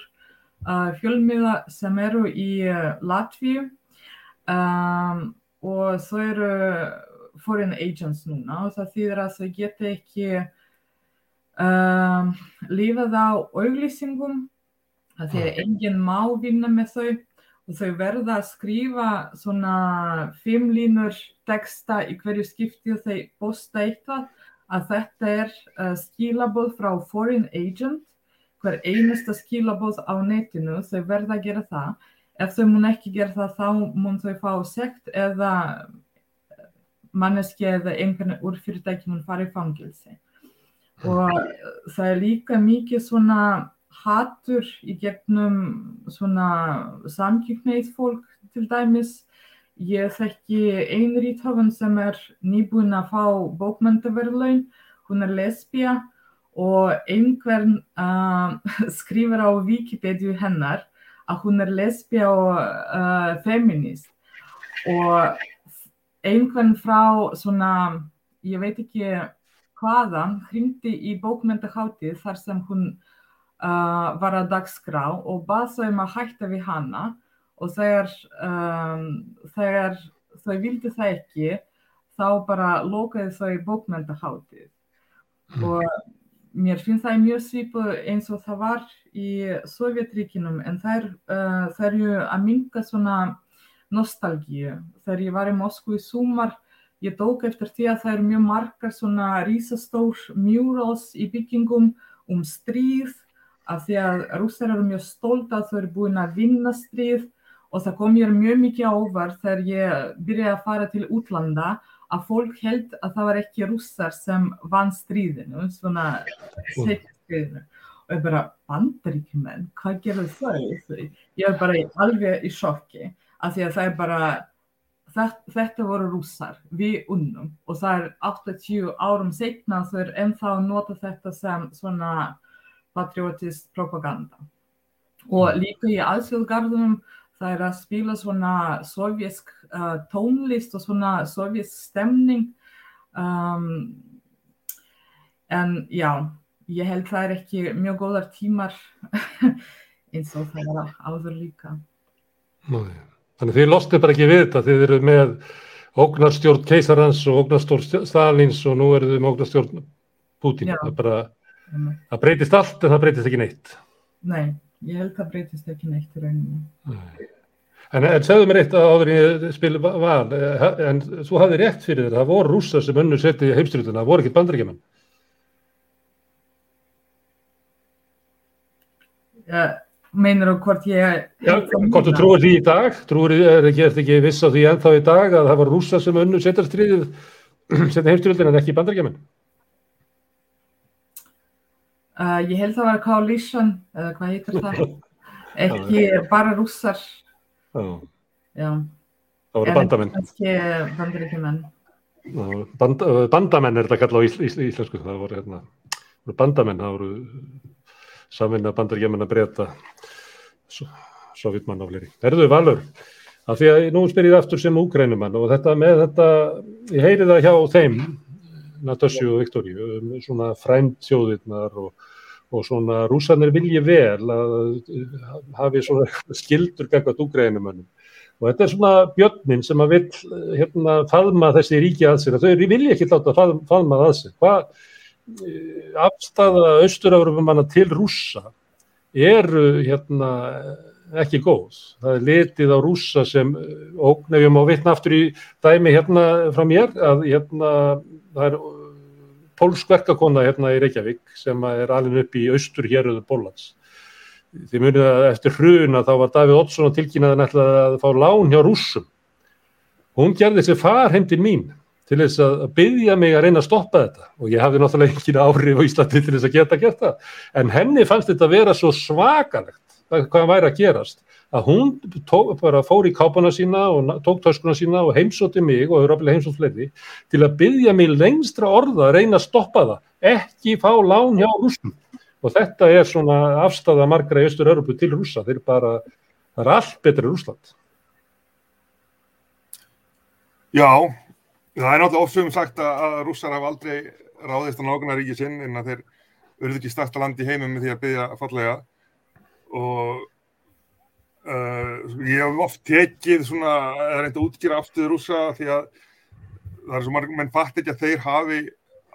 uh, fjölmiða sem eru í Latvíu. Um, og þau eru foreign agents núna og það þýðir að þau geta ekki um, lífað á auglýsingum. Það er engin má vinna með þau og þau verða að skrifa svona fimm línur texta í hverju skipti og þau posta eitthvað að þetta er uh, skilaboð frá foreign agent hver einasta skilaboð á netinu þau verða að gera það ef þau mun ekki gera það þá mun þau fá sekt eða manneski eða einhvern úr fyrirtæki mun fara í fangilsi og það er líka mikið svona hattur í gegnum svona samkjöfneið fólk til dæmis. Ég þekki einn ríthafan sem er nýbúin að fá bókmyndaverðlaun, hún er lesbija og einhvern uh, [LAUGHS] skrifur á Wikipedia hennar að hún er lesbija og uh, feminist og einhvern frá svona, ég veit ekki hvaðan, hringdi í bókmyndaháttið þar sem hún uh, var að dagskrá og bað þau um að hætta við hana og þegar, um, þegar þau vildi það ekki þá bara lokaði þau bókmyndaháttið mm. og mér finnst það mjög svipað eins og það var í Sovjetríkinum en er, uh, er ju að minka svona nostalgíu. Þegar ég var í Moskú í sumar, ég tók eftir því að það eru mjög margar svona rísastór murals í byggingum um stríð, af því að rússar eru mjög stolt að þau eru búin að vinna stríð og það kom mér mjög mikið ávart þegar ég byrjaði að fara til útlanda að fólk held að það var ekki rússar sem vann stríðinu, svona stríðinu. Og ég bara, bandaríkjumenn, hvað gerðu þau? Ég er bara alveg í sjokki af því að það er bara, þetta voru rússar, við unnum. Og það er 80 árum setna þau er ennþá að nota þetta sem svona patriotist propaganda. Og líka í allsjóðgarðunum það er að spila svona sovjersk uh, tónlist og svona sovjersk stemning. Um, en já, ég held það er ekki mjög góðar tímar [LAUGHS] eins og það var áður líka.
Nei. Þannig þið lostið bara ekki við þetta, þið eru með ógnarstjórn keisarans og ógnarstjórn Stalins og nú eru þið með ógnarstjórn Putin, það er bara það breytist allt en það breytist ekki neitt.
Nei, ég held það breytist ekki neitt í rauninni
Nei. En, en segðu mér eitt að áður ég spil val, eh, en þú hafði rétt fyrir þér, það voru rússar sem önnu seti í heimstyrjutuna, það voru ekki bandaríkjaman.
ja, Meinar þú hvort ég
Já, hvort þú trúir því í dag, trúir, ekki, er ekki viss á því ennþá í dag að það var rússar sem önnu seti heimstyrjutuna en ekki bandaríkjaman?
Uh, ég held það var coalition, eða hvað heitir það, [LAUGHS] ekki bara rússar,
Já,
já.
það voru
En
bandamenn.
Kannski bandaríkjumenn.
Já, Band, eh, bandamenn er þetta kallað á ís, ís, íslensku, það voru, hérna, voru bandamenn, það voru samvinna bandaríkjaman að breyta sovjetmann á fleiri. Erðu Valur, af því að nú spyr ég aftur sem úgrænumann og þetta með þetta, ég heyri það hjá þeim, Natasju og Viktoríu, um svona frændþjóðirnar og, og svona rúsanir vilji vel að hafi svona [LAUGHS] skildur gagvað úgrænumannum. Og þetta er svona björnin sem að vil hérna faðma þessi ríki að sér, að þau vilja ekki láta faðma, faðma að sér. Hvað eh, afstæða austurafrumanna til rússa eru hérna ekki góð. Það er litið á rússa sem ógn, ef ég má vitna aftur í dæmi hérna frá mér, að hérna það er pólsk verkakona hérna í Reykjavík sem er alveg upp í austur héröðu Bólans. Þið munið að eftir hruna þá var Davíð Oddsson að tilkynna að fá lán hjá rússum. Hún gerði þessi far heim til mín til þess að byggja mig að reyna að stoppa þetta og ég hafði náttúrulega engin áhrif á Íslandi til þess að geta gert það. En henni fannst þetta að vera svo svakalegt hvað væri að gerast? Að hún tók, bara fór í kápana sína og tók töskuna sína og heimsótti mig og hefur alveg heimsótt fleiri til að byggja mig lengstra orða að reyna að stoppa það, ekki fá lán hjá rússum. Og þetta er svona afstæða margra í Östur-Európu til rússa, þeir bara, það er allt betri rússland.
Já, það er náttúrulega ofsögum sagt að, rússar hafa aldrei ráðist á nákvæmnaríki sinn en að þeir verður ekki starta land í heimum með því að byggja fallega og Uh, ég hef oft tekið svona, eða reynda að útskýra aftur rúsa því að það er svo margum menn fatt ekki að þeir hafi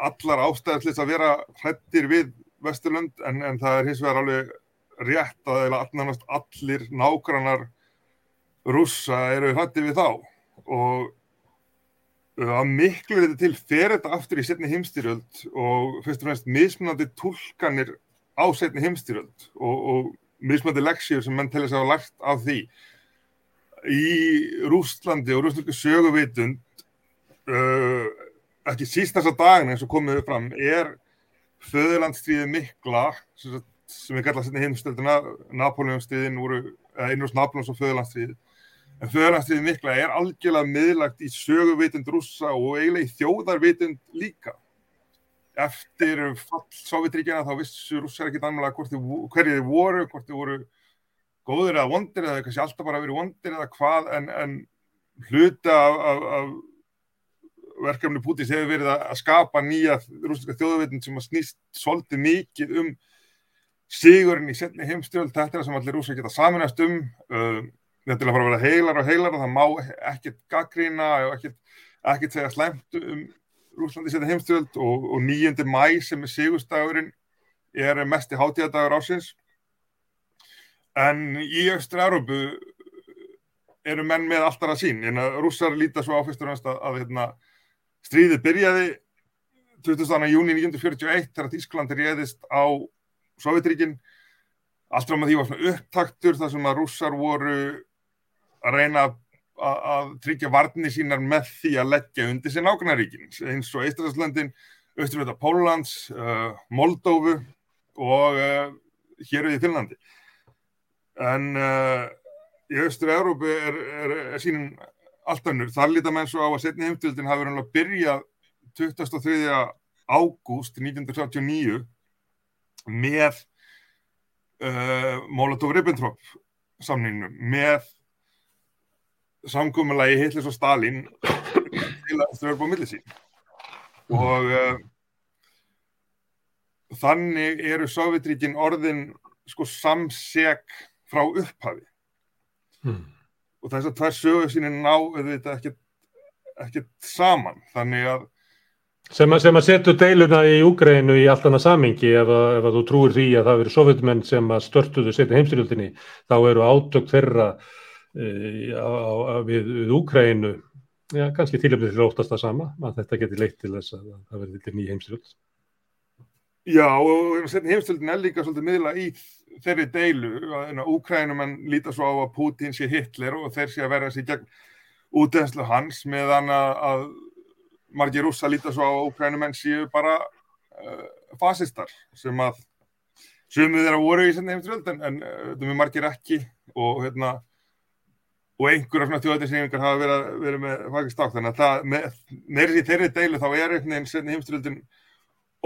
allar þess að vera hrættir við Vesturlund en, en það er hins vegar alveg rétt að allir, allir nákvæmnar rúsa eru hrættir við þá. Og uh, að miklu þetta til fer þetta aftur í setni heimstyrjöld og fyrst og fremst mismunandi tólkanir á setni heimstyrjöld og, og mismöndi leksíur sem menn þess að hafa lært af því. Í Rústlandi og rústlandi söguvitund uh, ekki síst þessa daginn eins og komið fram er föðurlandstríði mikla sem, sem við kalla setni heimstölduna Napoleonstríðin voru einhvers Napoleons og föðurlandstríði en föðurlandstríði mikla er algjörlega miðlagt í söguvitund rússa og eiginlega í þjóðarvitund líka eftir fall Sovjetríkjana þá vissu rússar ekkit annarlega hverju þið voru, hvort þið voru góður eða vondir eða kannski alltaf bara verið vondir eða hvað en, en hluta af, af, af verkefni Pútins hefur verið að skapa nýja rússinska þjóðavitund sem að snýst svolítið mikið um sigurinn í setni heimstjöld, þetta er sem allir rússar geta saminast um. Uh, þetta er að fara að vera heilar og heilar og það má ekkert gaggrína og ekkert, ekkert segja slæmt um Rúslandi setja heimstöld og, og 9. mæ sem er sigurstagurinn er mest í hátíðadagur ásins en í Östra-Európu eru menn með alltaf að sín, en rússar líta svo áfyrstur að, að hérna, stríðið byrjaði 20. júni 1941 þegar Þískland réðist á Sovjetríkin allt fram að því var svona upptaktur þar sem að rússar voru að reyna að, að tryggja varnir sínar með því að leggja undir sér nákvæmnaríkin eins og Eistræðslöndin, Östurvita Pólans, uh, Moldófu og uh, hér við í Finnlandi. En uh, í Östur-Európu er, er, er sínin allt önnur. Þar lítar menn svo á að setni heimtöldin hafi verið að byrja 23. ágúst 1979 með Molotov-Ribbentrop samningnum með samkúmulagi Hitlers og Stalin til að þau eru búið millir sín. Og uh, þannig eru Sovjetríkin orðin sko samseg frá upphafi.
Mm.
og þess að tvær sögur sínir ná þetta ekkert, saman. Þannig að
Sem að, sem að setur deiluna í Úgrænu í allt annað samingi ef, að, ef að þú trúir því að það verið sovjetmenn sem að störtuðu setja heimstyrjöldinni þá eru átök þeirra á, á, við, við Úgrænu já, kannski tilöfnið til að óttast það sama að þetta geti leitt til þess að það verði til nýja heimstyrjöld.
Já, og heimstöldin er líka svolítið miðla í þeirri deilu að Úkrænumenn líta svo á að Putin sé Hitler og þeir sé að verða sér gegn útenslu hans meðan að, margir rússa líta svo á að Úkrænumenn séu bara uh, fasistar sem að sumið þeirra voru í setni heimstöld en, með margir ekki og hérna og einhverja svona þjóðættisnýfingar hafa verið, verið með fakist átt þannig að það, með, með þeirri deilu þá er einhvern veginn setni heimstöldin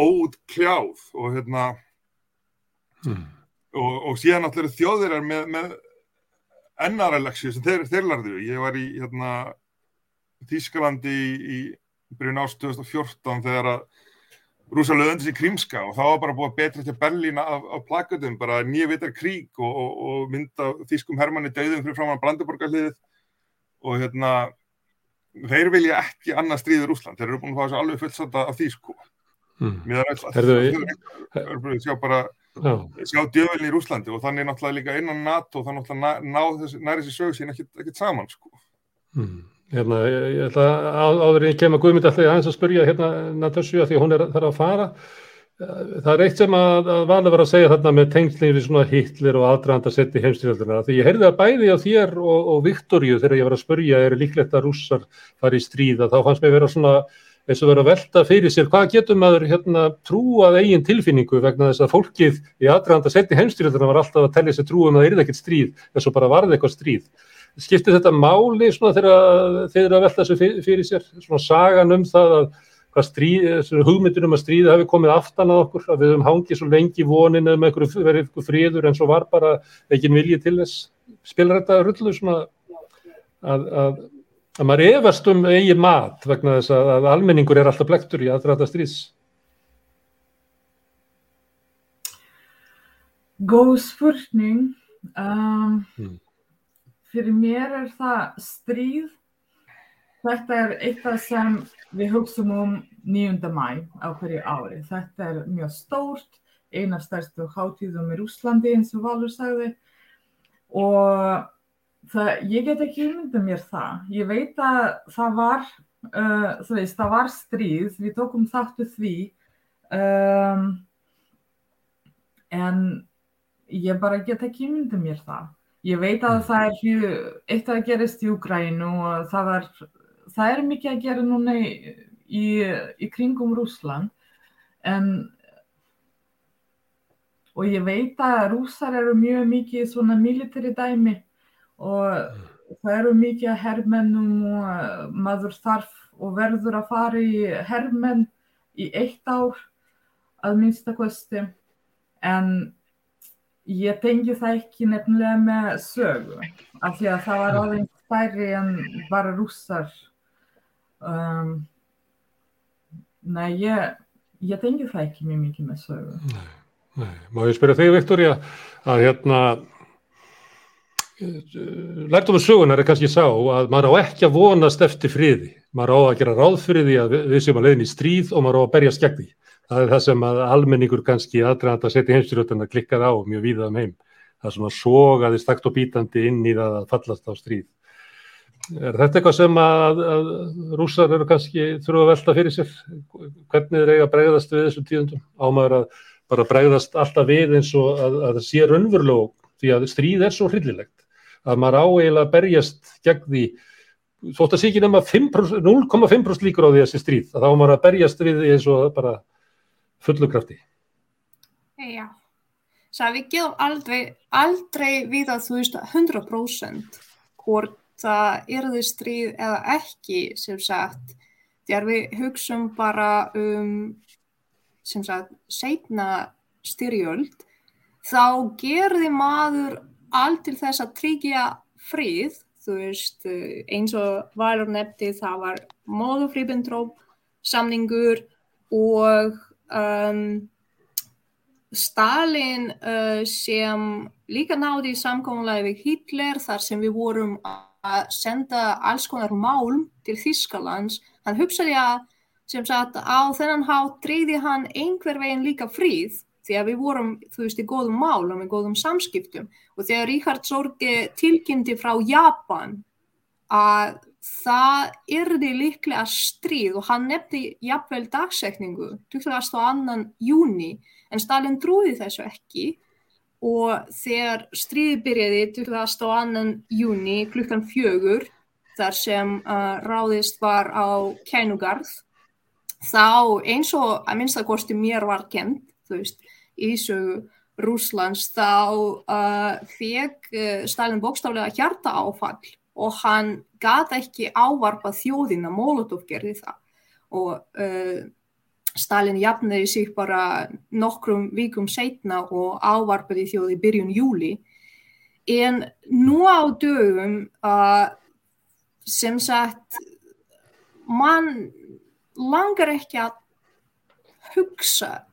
óutkljáð og hérna
Mm.
og, og síðan allir þjóðir er með, með ennara leksju sem þeir, þeir lærðu. Ég var í hérna, Þískalandi í, í byrjun ást 2014 þegar að rúsa löðandi sér krímska og þá var bara búið betra til Berlín af, af plakatum, bara nýja vitar krík og, og, og mynda Þískum Hermanni döðum fyrir framann Brandenburgarliðið og hérna þeir vilja ekki annað stríður Úsland, þeir eru búin að fá þessu alveg fullsata af sko.
Mm.
Mér er
Herðu,
alltaf, sjá bara
Já.
sjá djövelin í Rúslandi og þannig náttúrulega líka innan NATO þannig náttúrulega ná, ná þessi, næri þessi sög sín ekkert, saman sko.
Mm. Hérna, ég, ég ætla að áður ég kem að Guðmynd alltaf aðeins að spyrja hérna Natasju að því hún er þar að fara. Það er eitt sem að, að valið var að segja þarna með tengslinn við svona Hitler og aðdraðanda seti heimstyrjaldina því ég heyrði að bæði á þér og, og Viktoríu þegar ég var að spyrja er líklegt að rússar fari í stríða þá fannst mér vera svona eins og vera að velta fyrir sér hvað getur maður hérna trúað eigin tilfinningu vegna þess að fólkið í aðdraðanda seti heimstyrjaldina var alltaf að tellja sér trúum að það er ekkert stríð þess að bara varði eitthvað stríð skiptir þetta máli svona þegar þeir eru að velta þessu fyrir sér? Svona sagan um það að hvað stríð, hugmyndunum að stríða hafi komið aftan að okkur, að við höfum hangið svo lengi vonin eða með einhverju verið einhverju friður en svo var bara ekki viljið til þess. Spilar þetta rullu svona að, að, að maður efast um eigin mat vegna þess að, að almenningur er alltaf blektur í aðræða stríðs?
Góð spurning. Um,
Mm.
Fyrir mér er það stríð. Þetta er eitthvað sem við hugsaum um 9. mæ á hverju ári. Þetta er mjög stórt eina stærstu hátíðum í Rúslandi eins og Valur sagði. Og það, ég get ekki ummyndað mér það. Ég veit að það var uh, veist, það var stríð. Við tókum þáttu því. Um, en ég bara get ekki ummyndað mér það ég veit að það er hér, eitt að gerist í Ukrænu og það er, það er mikið að gera núna í, í, í kringum Rúsland en og ég veit að rússar eru mjög mikið svona military dæmi og það eru mikið að hermennum og maður þarf og verður að fara í hermenn í eitt ár að minnstakosti en ég tengi það ekki nefnilega með sögu af því að það var aðeins stærri en bara rússar. Um, nei ég, ég tengi það ekki mjög mikið með sögu.
Nei, má ég spyrja þig Viktoria að hérna lærtum við sögunar er kannski sá að maður á ekki að vonast eftir friði, maður á að gera ráð fyrir því að við séum að leiðin í stríð og maður á að berja skegg því. Það er það sem að almenningur kannski aðdraðand að setja heimstyrjöldina klikkað á mjög víða um heim. Það er svona sogaði stakt og bítandi inn í það að fallast á stríð. Er þetta eitthvað sem að, að rússar eru kannski þurfa að velta fyrir sér? Hvernig er eiga að bregðast við þessum tíðundum? Ámaður að bara bregðast alltaf við eins og að, að það sé raunverulegu því að stríð er svo hryllilegt að maður á eiginlega að berjast gegn því þótt að sé ekki nema 0,5% líkur á því að þessi stríð að þá maður að berjast við eins og bara fullu krafti.
Já, svo við getum aldrei, aldrei við að þú veist 100% hvort það yrði stríð eða ekki sem sagt þegar við hugsaum bara um sem sagt setna styrjöld þá gerði maður allt til þess að tryggja fríð þú veist eins og Valur nefndi það var móðufrýbindróp samningur og um, Stalin uh, sem líka náði samkómulega við Hitler þar sem við vorum að senda alls konar málm til Þískalands, hann hugsaði að sem sagt á þennan hátt dreyði hann einhver veginn líka fríð því að við vorum, þú veist, í góðum málum, í góðum samskiptum. Og þegar Ríkard Sorge tilkynnti frá Japan að það yrði líklega stríð og hann nefndi jafnvel dagsekningu 22. júni en Stalin trúði þessu ekki og þegar stríði byrjaði 22. júni klukkan fjögur þar sem uh, ráðist var á kænugarð þá eins og að minnstakosti mér var kent þú veist, í sögu Rúslands þá uh, feg uh, Stalin bókstaflega hjarta áfall og hann gata ekki ávarpa þjóðina, Molotov gerði það. Og uh, Stalin jafniði sig bara nokkrum vikum setna og ávarpaði þjóði byrjun júli en nú á dögum uh, sem sagt mann langar ekki að hugsa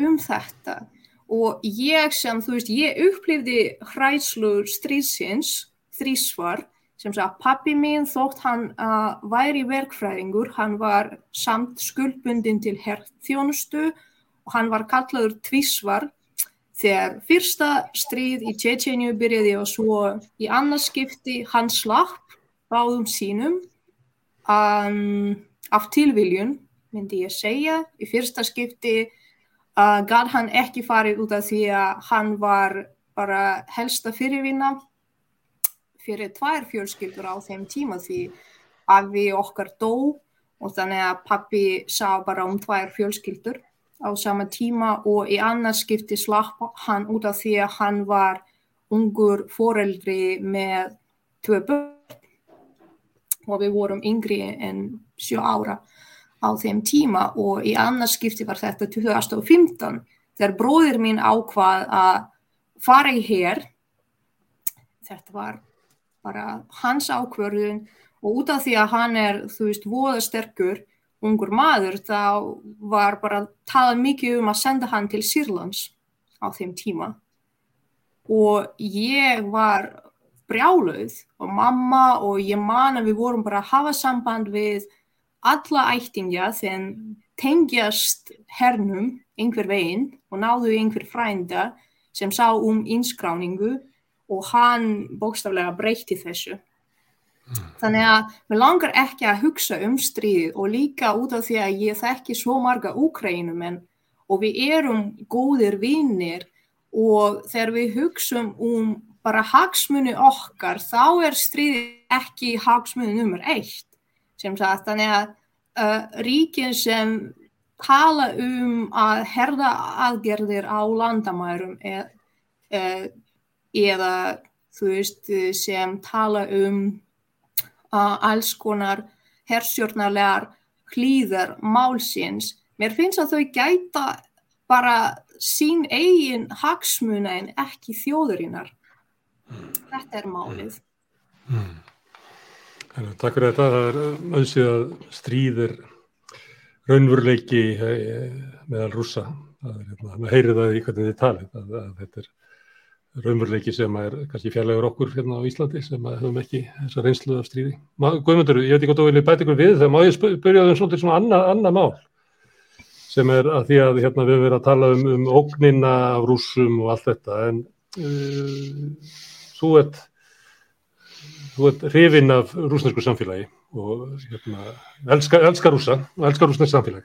um þetta. Og ég sem þú veist ég upplifði hræðslu stríðsins þrísvar sem sagt pappi mín þótt hann uh, væri verkfræðingur, hann var samt skuldbundin til herrþjónustu og hann var kallaður tvísvar. Þegar fyrsta stríð í Tjetjenju byrjaði og svo í annarskipti hann slapp báðum sínum um, af tilviljun myndi ég segja, í fyrsta skipti uh, gæt hann ekki farið út af því að hann var bara helsta fyrirvinna fyrir tvær fjölskyldur á þeim tíma því við okkar dó og þannig að pappi sá bara um tvær fjölskyldur á sama tíma og í annars skipti slapp hann út af því að hann var ungur foreldri með tvö börn og við vorum yngri en sjö ára á þeim tíma og í annars skipti var þetta 2015 þegar bróðir mín ákvað að fara í hér þetta var bara hans ákvörðun og út af því að hann er, þú veist, voða sterkur ungur maður, þá var bara talað mikið um að senda hann til Sýrlands á þeim tíma. Og ég var brjálauð og mamma og ég man að við vorum bara að hafa samband við alla ættingja þegar tengjast hernum einhver veginn og náðu einhver frænda sem sá um innskráningu og hann bókstaflega breytti þessu. Mm. Þannig að mér langar ekki að hugsa um stríðið og líka út af því að ég þekki svo marga úkrænumenn og við erum góðir vinnir og þegar við hugsaum um bara hagsmunni okkar þá er stríðið ekki hagsmunni nummer eitt sem sagt þannig að uh, ríkin sem tala um að herða aðgerðir á landamærum er, er eða þú veist sem tala um uh, alls konar hersjórnarlegar hlýðar málsins. Mér finnst að þau gæta bara sín eigin hagsmuna en ekki þjóðurinnar. Þetta er málið. Mm.
Mm. Takk fyrir þetta. Það er öðsið að stríðir raunveruleiki eh, meðal rúsa. Það er, hérna, maður heyrir það í hvernig þið talið. Að, að þetta er raunveruleiki sem er kannski fjarlægur okkur hérna á Íslandi sem hefum ekki þessa reynslu af stríði. Guðmundur, ég veit ekki hvort þú viljið bæta ykkur við þegar má ég byrja um svolítið svona annað anna mál sem er að því að hérna, við verðum að tala um, um ógnina af rúsum og allt þetta en uh, þú ert ert hrifinn af rúsnesku samfélagi og hérna, elskar, elskar rúsa og elskar rúsnesk samfélag.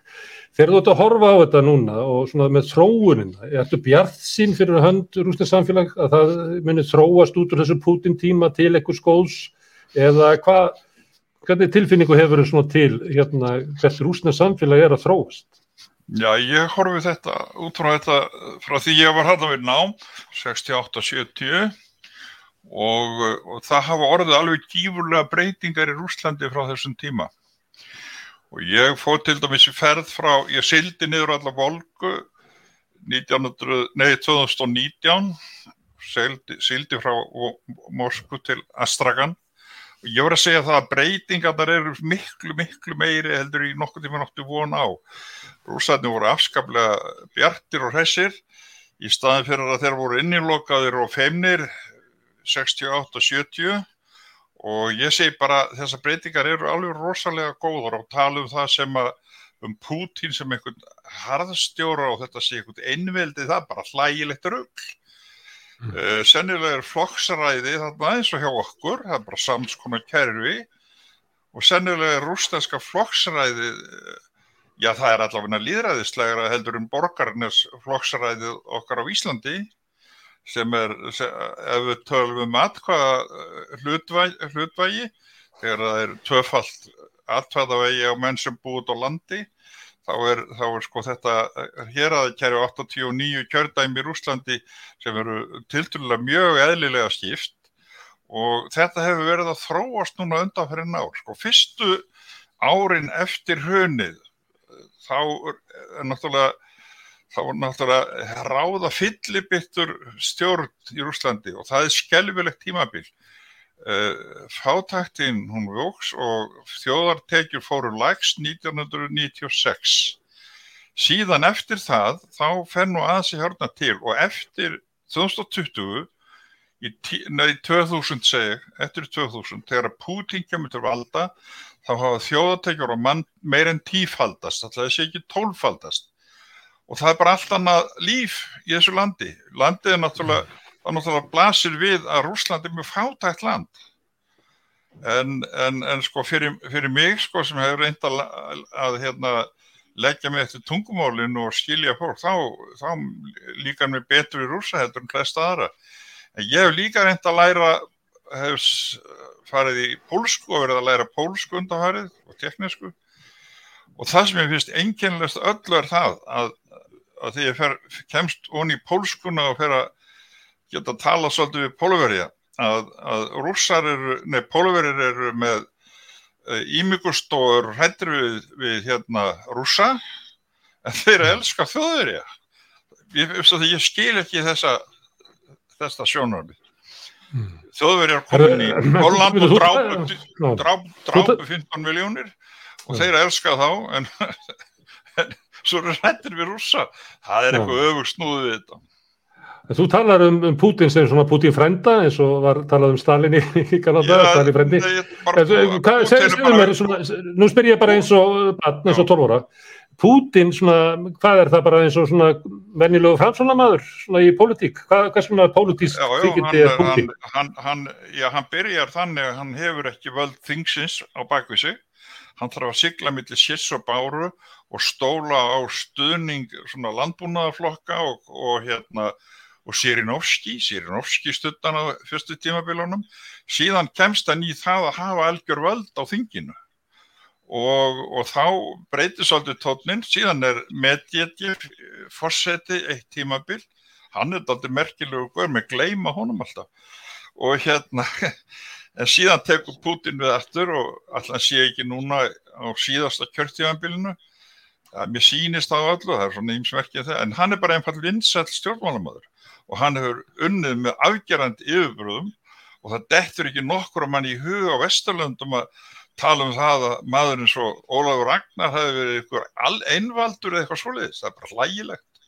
Þegar þú ert að horfa á þetta núna og svona með þróunina, ertu bjart sín fyrir hönd rúsnesk samfélag að það munir þróast út úr þessu Putin tíma til eitthvað skóðs eða hvað, hvernig tilfinningu hefur þau svona til hérna hvert rúsnesk samfélag er að þróast?
Já, ég horfi þetta út frá þetta frá því ég var hægt að vera nám 68-70 og, og það hafa orðið alveg gífurlega breytingar í Rúslandi frá þessum tíma. Og ég fóð til dæmis í ferð frá, ég sildi niður allar volgu 1900, nei, 2019 sildi, sildi frá Moskú til Astragan. Og ég voru að segja það að breytingarnar eru miklu, miklu meiri heldur í nokkur tíma náttu von á. Rúslandi voru afskaplega bjartir og hressir í staðin fyrir að þeir voru innilokaðir og feimnir 68 og 70 og ég segi bara þessar breytingar eru alveg rosalega góður og tala um það sem að um Putin sem einhvern harðstjóra og þetta sé einhvern einveldi það bara hlægilegt rögl mm. uh, sennilega er flokksræði þarna eins og hjá okkur það er bara samskonar kerfi. Og sennilega er rúsneska flokksræði já það er allavega líðræðislega heldur um borgarnes flokksræði okkar á Íslandi sem er, ef við tölum um atkvaða eh, hlutvægi, hlutvægi þegar það er töfalt atkvaðavegi á menn sem búið á landi þá er, þá er sko þetta hér að kæri 89 kjördæmi í Rúslandi sem eru tilturlega mjög eðlilega skipt og þetta hefur verið að þróast núna undan fyrir nár. Sko fyrstu árin eftir hönið þá er náttúrulega þá er náttúrulega ráða fyllibittur stjórn í Rúslandi og það er skelvilegt tímabil. Eh, Fátaktinn hún vóks og þjóðartekjur fóru læks 1996. Síðan eftir það þá fer nú aðeins í hörna til og eftir 2020 í tí, nei, 2000 segi, eftir 2000 þegar Putin kemur til valda þá hafa þjóðartekjur og mann meir en tífaldast, alltaf þessi ekki tólfaldast og það er bara allt annað líf í þessu landi. Landið er náttúrulega, það náttúrulega blasir við að Rúsland er mjög fátækt land. En, en, en sko fyrir, fyrir mig sko sem hefur reynd að, að hérna, leggja mig eftir tungumálinu og skilja fólk, þá, þá líkar mér betur í rúsa hefur en flest aðra. En ég hef líka reynd að læra, hef farið í pólsku og verið að læra pólsku undanfarið og teknísku. Og það sem ég finnst enginlegast öllu er það að að því ég fer, kemst onni í pólskuna og fer að geta að tala svolítið við pólverja að, að rússar eru, nei pólverjar eru með ímygust og eru hrættir við, við hérna rússa en þeir eru elska þjóðverja. Ég, ég skil ekki þessa þessa sjónarmi hmm. þjóðverjar komin í Holland og drápu 15 miljónir og þeir elska þá en, en svo eru hrættir við rúsa það er eitthvað öfug snúðið við þetta.
Þú talar um, um Putin sem svona Putin frenda eins og var talað um Stalin í, ja, Stalin frendi. Nú spyr ég bara eins og eins og 12 óra Putin, svona, hvað er það bara eins og svona vennilegu framsónamaður svona í pólitík, hvað, hvað svona pólitísk þykindi er Putin?
Hann, hann, já, hann byrjar þannig að hann hefur ekki völd þingsins á bakvísi hann þarf að sigla millir sérs og báru og stóla á stuðning landbúnaðarflokka og, og hérna og Sirinovski, Sirinovski stuttan á fyrstu tímabilunum, síðan kemst hann í það að hafa algjör völd á þinginu. Og, og þá breytir svolítið tónin, síðan er Medvedev fórseti eitt tímabil, hann er alltaf merkilegu guður með gleima honum alltaf. Og hérna [LAUGHS] en síðan tekur Putin við aftur og alltaf sé ekki núna á síðasta kjörtíðanbílinu mér sýnist á öllu, það er svona ímsverkið það, en hann er bara einfall vinsall stjórnmálamöður og hann hefur unnið með afgerandi yfirbröðum og það dettur ekki nokkur að mann í huga á Vesturlöndum að tala um það að maðurinn svo Ólafur Ragnar hefur verið eitthvað einvaldur eða eitthvað svoleiðis, það er bara hlægilegt.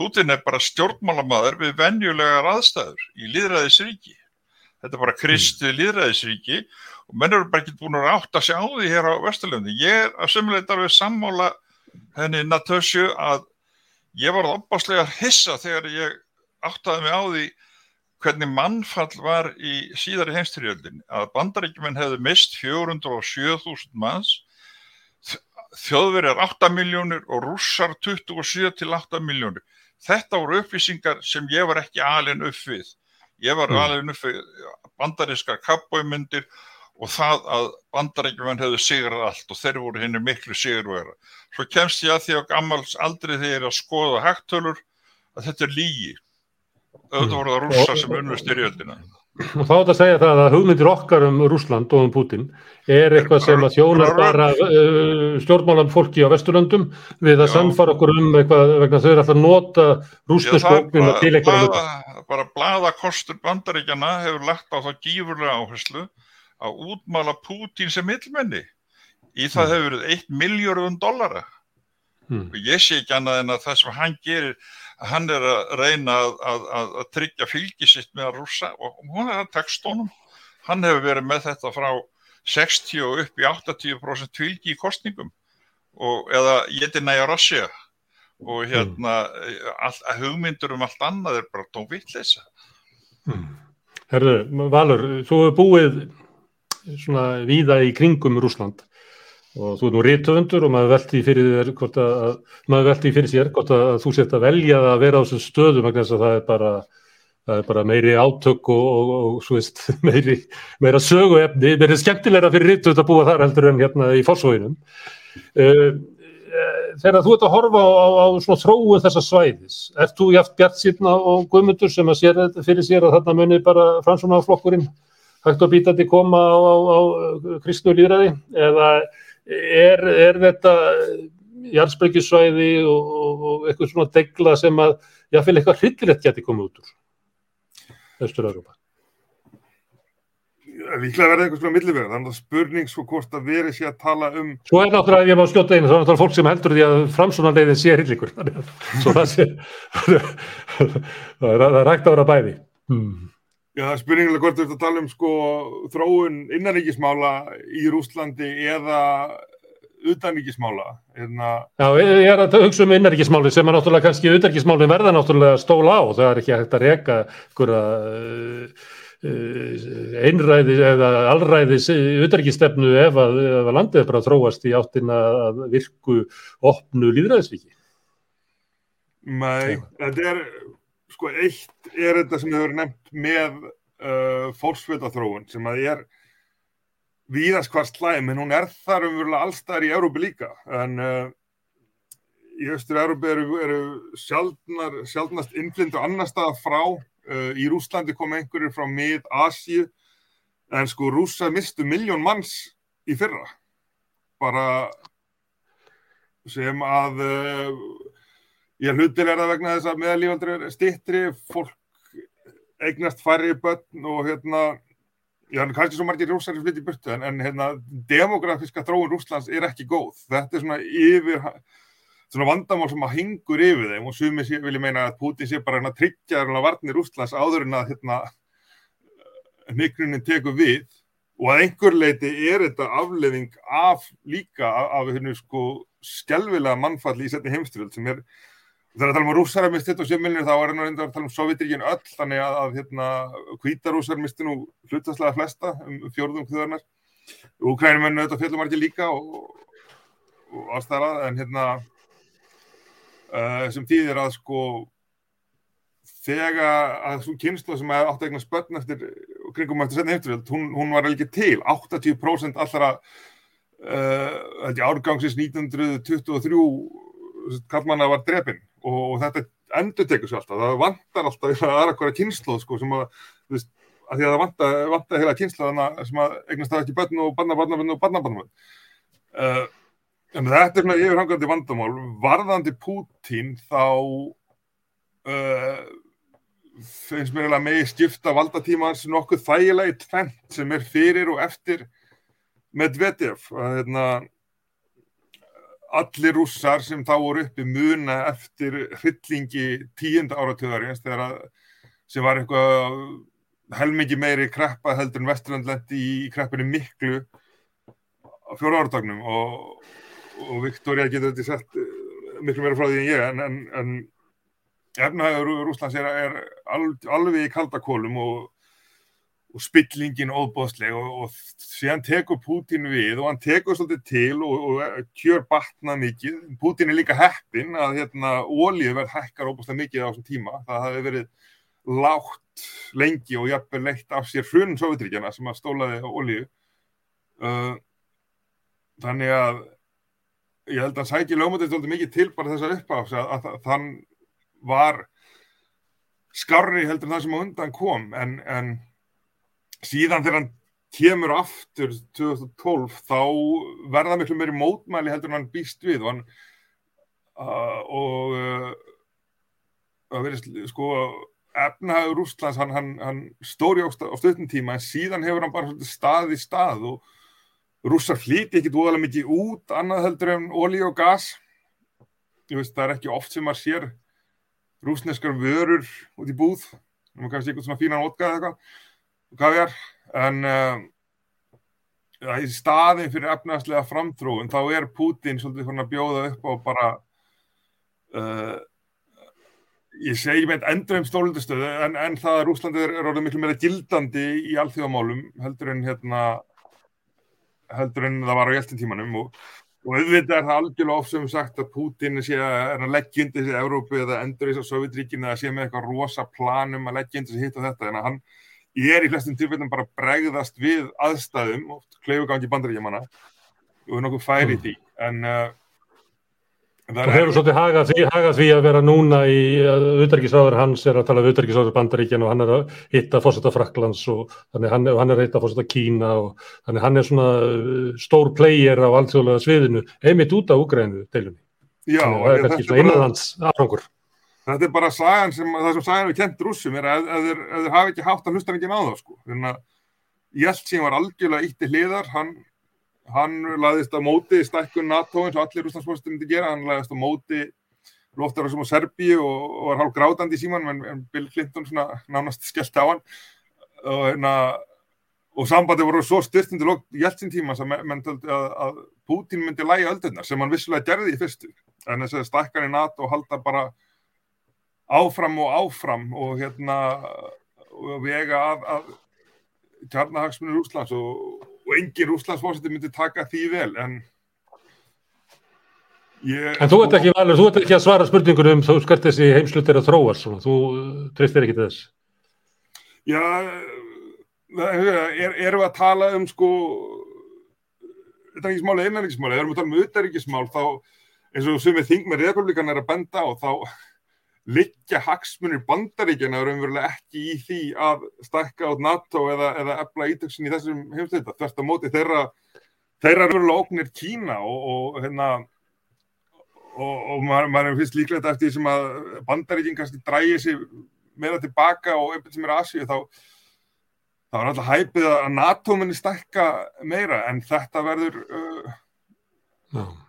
Putin er bara stjórnmálamöður við venjulegar aðstæður í liðræðisríki þetta er bara kristið líðræðisríki og menn eru bara ekki búin að átt að sjá því hér á Vesturlöndi. Ég er að sömuleita við sammála henni Natasju að ég var opbáslega hissa þegar ég áttaði mig á því hvernig mannfall var í síðari heimstyrjöldin að bandaríkjumenn hefðu mist 407.000 manns þjóðverjar 8 miljónir og rússar 27 til 8 miljónir. Þetta voru upplýsingar sem ég var ekki alin upp við. Ég var
Mm.
alin upp við bandarískar kappbóimyndir og það að bandaríkjumenn hefðu sigrað allt og þeir voru henni miklu sigurvera. Svo kemst ég að því á gammals aldrei þegar ég er að skoða hægtölur að þetta er lígi. Auðvitað voru það rússar sem unnu styrjöldina.
Og þá er þetta að segja það að hugmyndir okkar um Rússland og um Putin er eitthvað sem að þjónar bara uh, stjórnmálan fólki á Vesturlöndum við að
Já.
sannfara okkur um eitthvað vegna þau eru alltaf að nota ógnina til eitthvað
bara blaðakostur bandaríkjana hefur lagt á það gífurlega áherslu að útmála Pútín sem millmenni. Í það
Mm.
hefur verið 1 miljörðum dollara.
Hmm.
Og ég sé ekki annað en að það sem hann gerir, hann er að reyna að, að, að, tryggja fylgi sitt með að rússa og hún er að tekst honum. Hann hefur verið með þetta frá 60 og upp í 80% fylgi í kostningum og, eða er næja Rossja og hérna all, hugmyndur um allt annað er bara tónvittleysa.
Herðu, Valur, þú hefur búið svona víða í kringum Rússland og þú er nú rítöfundur og maður velti fyrir fyrir sér hvort að þú sért að velja að vera á þessum stöðum vegna þess að það er bara það er bara meiri átök og, og, og svo veist, [LAUGHS] meiri, meira söguefni. Meiri skemmtilegra fyrir rítöfund að búa þar heldur en hérna í fórsvóinum uh, þegar þú ert að horfa á, á, á þróun þessa svæðis, ert þú játt bjart sýrna og guðmundur sem að sér fyrir sér að þarna muni bara framsvonarflokkurinn hægt og bítandi koma á, á, á kristnu líðræði eða er, er þetta jarðspryggjusvæði og, og, og eitthvað svona degla sem að jáfnvel eitthvað hryllilegt geti komið út úr Östur-Európa
Líklega verði eitthvað svona millivega, þannig að spurning svo hvort að veri sé að tala um
Svo er náttúrulega, ef ég má skjóta einu, þá er náttúrulega fólk sem heldur því að framsvonarleiðin sé hryllingur. [LAUGHS] Svo það sé [LAUGHS] það er, það er hægt að vera bæði. Hmm.
Já, það er spurningilega hvort þú ert að tala um sko þróun innaríkismála í Rústlandi eða utanríkismála. Hérna,
Já, ég er að hugsa um innarikismáli sem er náttúrulega kannski utanríkismáli verða náttúrulega stóla á það er ekki hægt að reka einhverja uh, uh, einræði eða allræðis utanríkistefnu ef að, ef að landið er bara að þróast í áttina að virku opnu líðræðisvíki.
Nei, þetta er, sko, eitt er þetta sem hefur nefnt með uh, fólksvöldaþróun sem að er víðast hvar slæm, en hún er þar umverulega allstæðar í Európi líka, en uh, í Östur-Európi eru, eru sjaldnar, sjaldnast innflindu annar staða frá, uh, í Rúslandi kom einhverjir frá mið-Asíu, en sko rúsa mistu miljón manns í fyrra, bara sem að uh, Ég hlutir er það vegna þess að meðalífaldur er stittri, fólk eignast færri börn og hérna, já, kannski svo margir rússar sem flyttir burtu, en, en hérna, demografíska þróun Rússlands er ekki góð. Þetta er svona yfir, svona vandamál sem að hingur yfir þeim og sumi vil ég meina að Putin sé bara hérna tryggja varnir Rússlands áður en að hérna, nykrunin tekur við og að einhver leiti er þetta afleðing af líka af, af hérna, sko, skelvilega mannfalli í setni heimstyrjöld sem er Það er að tala um að misti 27 miljonir, þá er hann að tala um Sovjetríkin öll, þannig að, að hérna, hvítarússar misti nú hlutaslega flesta um fjórðum þjóðarnar. Úkrænumönnu þetta fjallum margir líka og, og aðstæðara, en hérna uh, sem þýðir að sko þegar að svo kynslu sem átt að egna spötn eftir kringum eftir setna heimturöld, hún, hún var ekki til. 80% allra uh, árgangsins 1923 kallmanna var drefin og, og þetta endur tekur sér alltaf, það vantar alltaf það er eitthvað kynsloð sko sem að, veist, að því að það vantar, vantar heila kynsloðana sem að eignast það ekki börn og barna, barna, barna og barna, barna. Uh, en þetta er svona yfirhangandi vandamál. Varðandi Pútín þá uh, finnst mér eiginlega megi skipta valdatímans nokkuð þægilega í tvent sem er fyrir og eftir Medvedev. Að hérna allir rússar sem þá voru uppi muna eftir hryllingi tíunda áratöðarins sem var eitthvað helmingi meiri kreppa heldur en Vesturlandlendi í kreppinu miklu fjóra áratagnum og, og Viktoria getur þetta sett miklu meira frá því en ég en, en, en efnahagur Rúslands er, er al, alveg í kaldakólum og, og spillingin óbóðsleg og, og síðan tekur Pútín við og hann tekur svolítið til og, og kjör batna mikið. Pútín er líka heppin að hérna ólíu verð hækkar óbóðslega mikið á þessum tíma. Það hafi verið lágt lengi og jafnveg leitt af sér hrun Sovjetríkjana sem að stólaði ólíu. Uh, þannig að ég held að sækja lögmótið svolítið mikið til bara þessar uppáfs að, að, að þann var skarri heldur en það sem á undan kom en, en síðan þegar hann kemur aftur 2012 þá verða miklu meiri mótmæli heldur en hann býst við. Og hann uh, og uh, að verið sko efnahagur Rústlands hann, hann, hann stóri á, stöðnum tíma en síðan hefur hann bara stað í stað og rússar flíti ekkit óðalega mikið út annað heldur en ólí og gas. Veist, það er ekki oft sem maður sér rúsneskar vörur út í búð. Og kannski eitthvað svona fínan ótgað eða eitthvað en uh, í staðin fyrir efnaðslega framtrúin þá er Putin svolítið svona að bjóða upp á bara uh, ég segi með endur um stólundastöðu en, en það að Rúslandi er, er orðið miklu meira gildandi í alþjóðamálum heldur en hérna heldur en það var á hjæltin tímanum og og auðvitað er það algjörlega ofsum sagt að Putin sé að leggja undir þessi Európu eða endur þessi á Sovjetríkinu eða sé með eitthvað rosa planum að leggja undir þessi hitt og þetta en hann er í flestum tilfellum bara bregðast við aðstæðum og kleifugangi bandaríkjamanna og er nokkuð færi í því en uh,
Það hefur svolítið hagað því, hagað því að vera núna í auðverkisráður hans er að tala um auðverkisráður bandaríkjan og hann er að hitta fórsetta Fraklands og þannig hann, hann er að hitta fórsetta Kína og þannig hann er svona uh, stór player á alltjóðlega sviðinu einmitt út af Úgrænu deilunni.
Já,
þannig það er kannski svona innanlands afrangur.
Þetta er bara sagan sem, það sem sagan við kent rússum er að þeir hafi ekki hátt að hlusta ekki náða sko. Þannig að Jeltsin var algjörlega ítti hliðar, hann hann laðist á móti stækkun NATO eins og allir rúslandsfórstum myndi gera, hann laðist á móti loftarásum á Serbíu og, og var hálf grátandi í síman, en, en Bill Clinton svona nánast skellt á hann. Og, hérna, og sambandi voru svo styrt undir Jeltsin tíma sem menn töldi að, að Putin myndi læja öldurnar sem hann vissulega gerði í fyrstu, en þess að stækkan í NATO halda bara áfram og áfram og hérna og vega að, að kjarnahagsmunir Úslands og og engin rúslandsfórseti myndi taka því vel en
ég, En þú ert ekki, þú ert ekki að svara spurningunum um þú skart þessi heimslutir að þróast svona. þú treystir ekki þess
Já er, erum við að tala um sko utanriksmáli, einanriksmáli, erum við að tala um utanriksmál þá eins og sem við þing með republikan er að benda á þá liggja hagsmunir bandaríkjana raunverulega ekki í því að stakka át NATO eða, eða ebla ítöksin í þessum heimsleita. Þvert á móti þeirra, þeirra raunverulega óknir Kína og, og, hérna, og, og maður, maður finnst líklegt eftir því sem að bandaríkjinn kannski drægir sér meira tilbaka og einhvern sem er Asíu þá þá er alltaf hæpið að NATO muni stakka meira en þetta verður uh,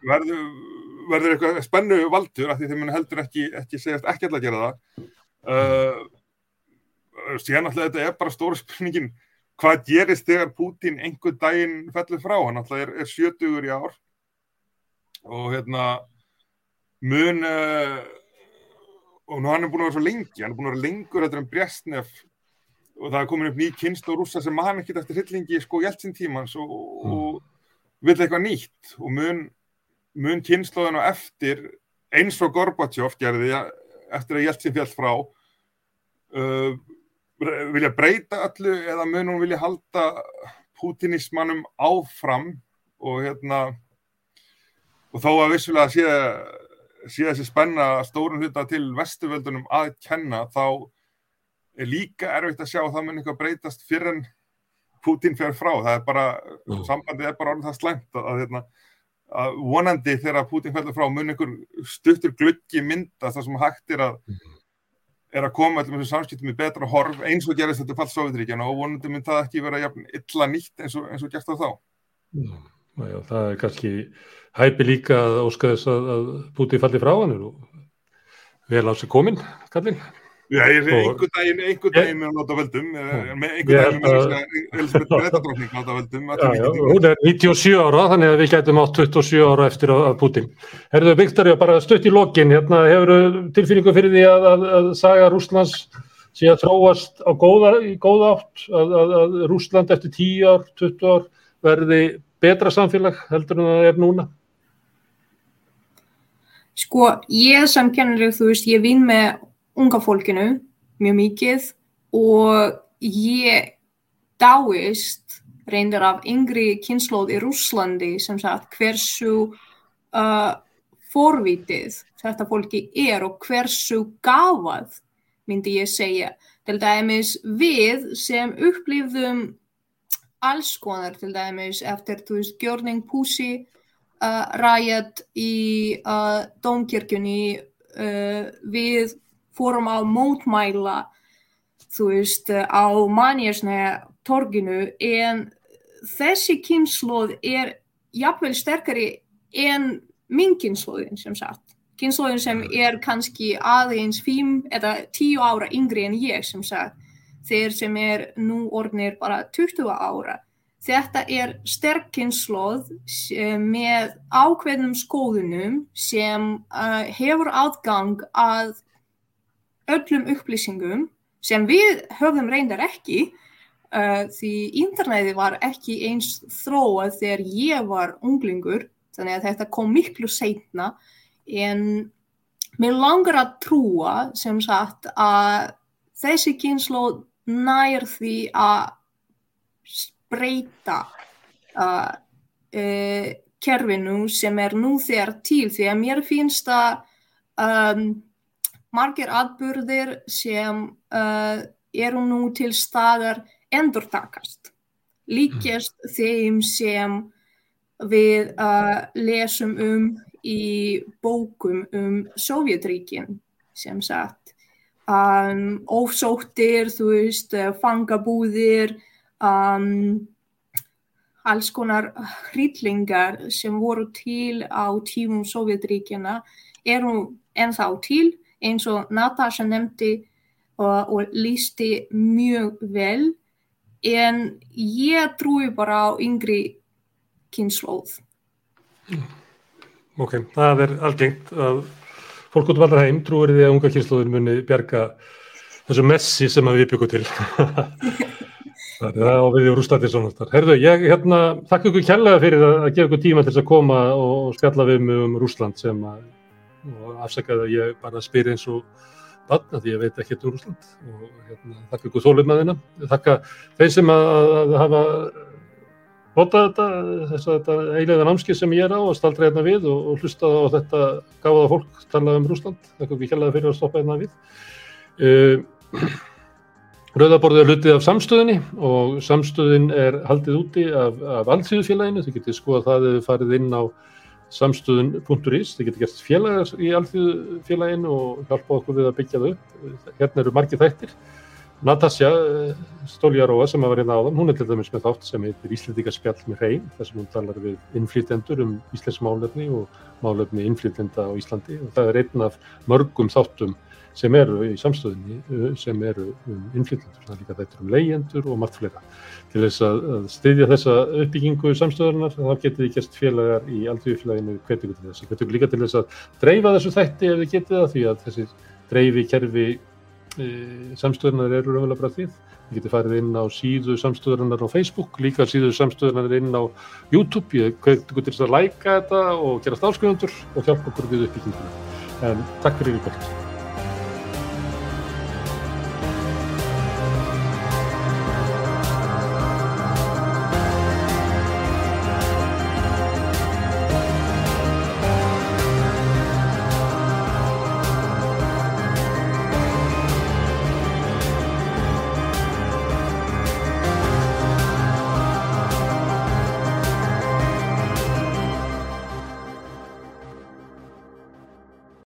verður verður eitthvað spennu valdur af því þeim heldur ekki, ekki segjast ekki alltaf að gera það. Uh, síðan alltaf þetta er bara stóru spurningin. Hvað gerist þegar Pútin einhver daginn fellur frá, hann alltaf er, er 70 í ár. Og hérna mun uh, og nú hann er búin að vera svo lengi hann er búin að vera lengur þetta um Brjastnef og það er komin upp ný kynst og rúsa sem hann ekkert eftir hillingi sko hjæltsinn tímans og, mm. og vill eitthvað nýtt. Og mun mun kynnslóðin á eftir eins og Gorbachev gerði eftir að Jeltsin fjall frá uh, vilja breyta öllu eða mun hún vilja halda putinismannum áfram og hérna og þó að vissulega sé, sé þessi spenna stórun hluta til vestuvöldunum að kenna þá er líka erfitt að sjá að það mun eitthvað breytast fyrir en Putin fer frá það er bara, mm. sambandið er bara orðin það slæmt að, að hérna að vonandi þegar Putin fellur frá mun einhver stuttur glöggi mynda það sem hægt er að er að koma allir með þessu samskiptum í betra horf eins og gerist þetta fall Sovjetríkjana og vonandi mynd það ekki vera jafn illa nýtt eins og, eins og gert á þá.
Já, já, Það er kannski hæpi líka að óska þess að, að Putin falli frá hann og vel á sig komin, Kallin
Já, ég segi
Og-
einhvern daginn, einhvern daginn með að láta völdum, eh,
held
daginn með Elisabeth Bretadrottning láta völdum.
Já, já, hún er 97 ára, þannig að við gætum átt 27 ára eftir að Putin. Herðu, Viktoria, bara stutt í lokin, hérna, hefur tilfinningu fyrir því að, að, að saga Rúslands sé að þróast á góða, góða átt, að, að, að Rúsland eftir 10 ár, 20 ár verði betra samfélag heldur en það er núna?
Sko, ég sem kennari, þú veist, ég vinn með unga fólkinu mjög mikið og ég dáist reyndar af yngri kynnslóð í Rúslandi sem sagt hversu uh, forvitið þetta fólki er og hversu gáfað myndi ég segja. Til dæmis við sem upplifðum alls konar til dæmis eftir, þú veist, Gjörning Pussy uh, ræðat í uh, Dómkirkjunni uh, við fórum á mótmæla þú veist á manjasna torginu en þessi kynnslóð er jafnvel sterkari en minn kynnslóðin sem sagt. Kynnslóðin sem er kannski aðeins 5 eða 10 ára yngri en ég sem sagt. Þeir sem er nú orðnir bara 20 ára. Þetta er sterk kynnslóð sem- með ákveðnum skoðunum sem uh, hefur aðgang að öllum upplýsingum sem við höfum reyndar ekki uh, því interneti var ekki eins þróað þegar ég var unglingur þannig að þetta kom miklu seinna. En mér langar að trúa sem sagt að þessi kynnslóð nær því að breyta uh, uh, kerfinu sem er nú þegar til því að mér finnst að um, margir atbyrðir sem uh, eru nú til staðar endurtakast. Líkjast þeim sem við uh, lesum um í bókum um Sovjetríkin sem sagt um, ofsóttir, þú veist, uh, fangabúðir um, alls konar hryllingar sem voru til á tímum Sovjetríkjana eru ennþá til eins og Natasha nefndi og, og lísti mjög vel en ég trúi bara á yngri kynnslóð.
Ok, það er algengt að fólk út um allra heim trúir því að unga kynnslóðin muni bjarga þessu messi sem við byggum til. [LAUGHS] Það er það á við í Rústandi svona þar. Herðu, ég hérna, þakka ykkur kærlega fyrir að, að gefa ykkur tíma til þess að koma og, og spjalla við um Rúsland sem að, og afsakaði að ég bara spyr eins og batna því ég veit ekki um Rúsland og hérna, þakka ykkur þólið með þeina. Þakka þeir sem að, að, að hafa notað þetta, þess að þetta eiginlega námskið sem ég er á og staldra hérna við og, og hlustaði á þetta gáða fólk talað um Rúsland. Þakka ykkur kærlega fyrir að stoppa hérna við. Uh, Rauðaborðið er hlutið af samstöðinni og samstöðin er haldið úti af, af alþjóðufélaginu. Þið getið skoða það eða farið inn á samstöðun.is. Þið getið gert félagar í alþjóðufélaginu og hjálpa okkur við að byggja það upp. Hérna eru margir þættir. Natasja Stóljaróa sem að var hérna áðan, hún er til dæmis með þátt sem heitir Íslendinga spjall með hrein, þar sem hún talar við innflytjendur um íslensk málefni og málefni innflytjenda á Íslandi og það er einn af mörgum þáttum sem eru í samstöðinni sem eru um innflytjendur, það er líka þetta um leyendur og margt fleira. Til þess að, styðja þessa uppbyggingu samstöðunar þá getið þið gert félagar í aldrei hvernig til þess. Hvernig líka til þess að dreifa þessu þætti ef þið getið það því að þessi dreifi kerfi e, samstöðunar eru raunverulega bara því. Þið getið farið inn á síðu samstöðunar á Facebook, líka síðu samstöðunar inn á YouTube. Ég hvernig til þess að læka þetta og gera stafskjöfundur og hjálpa okkur við uppbygginguna. En takk fyrir í kvöld.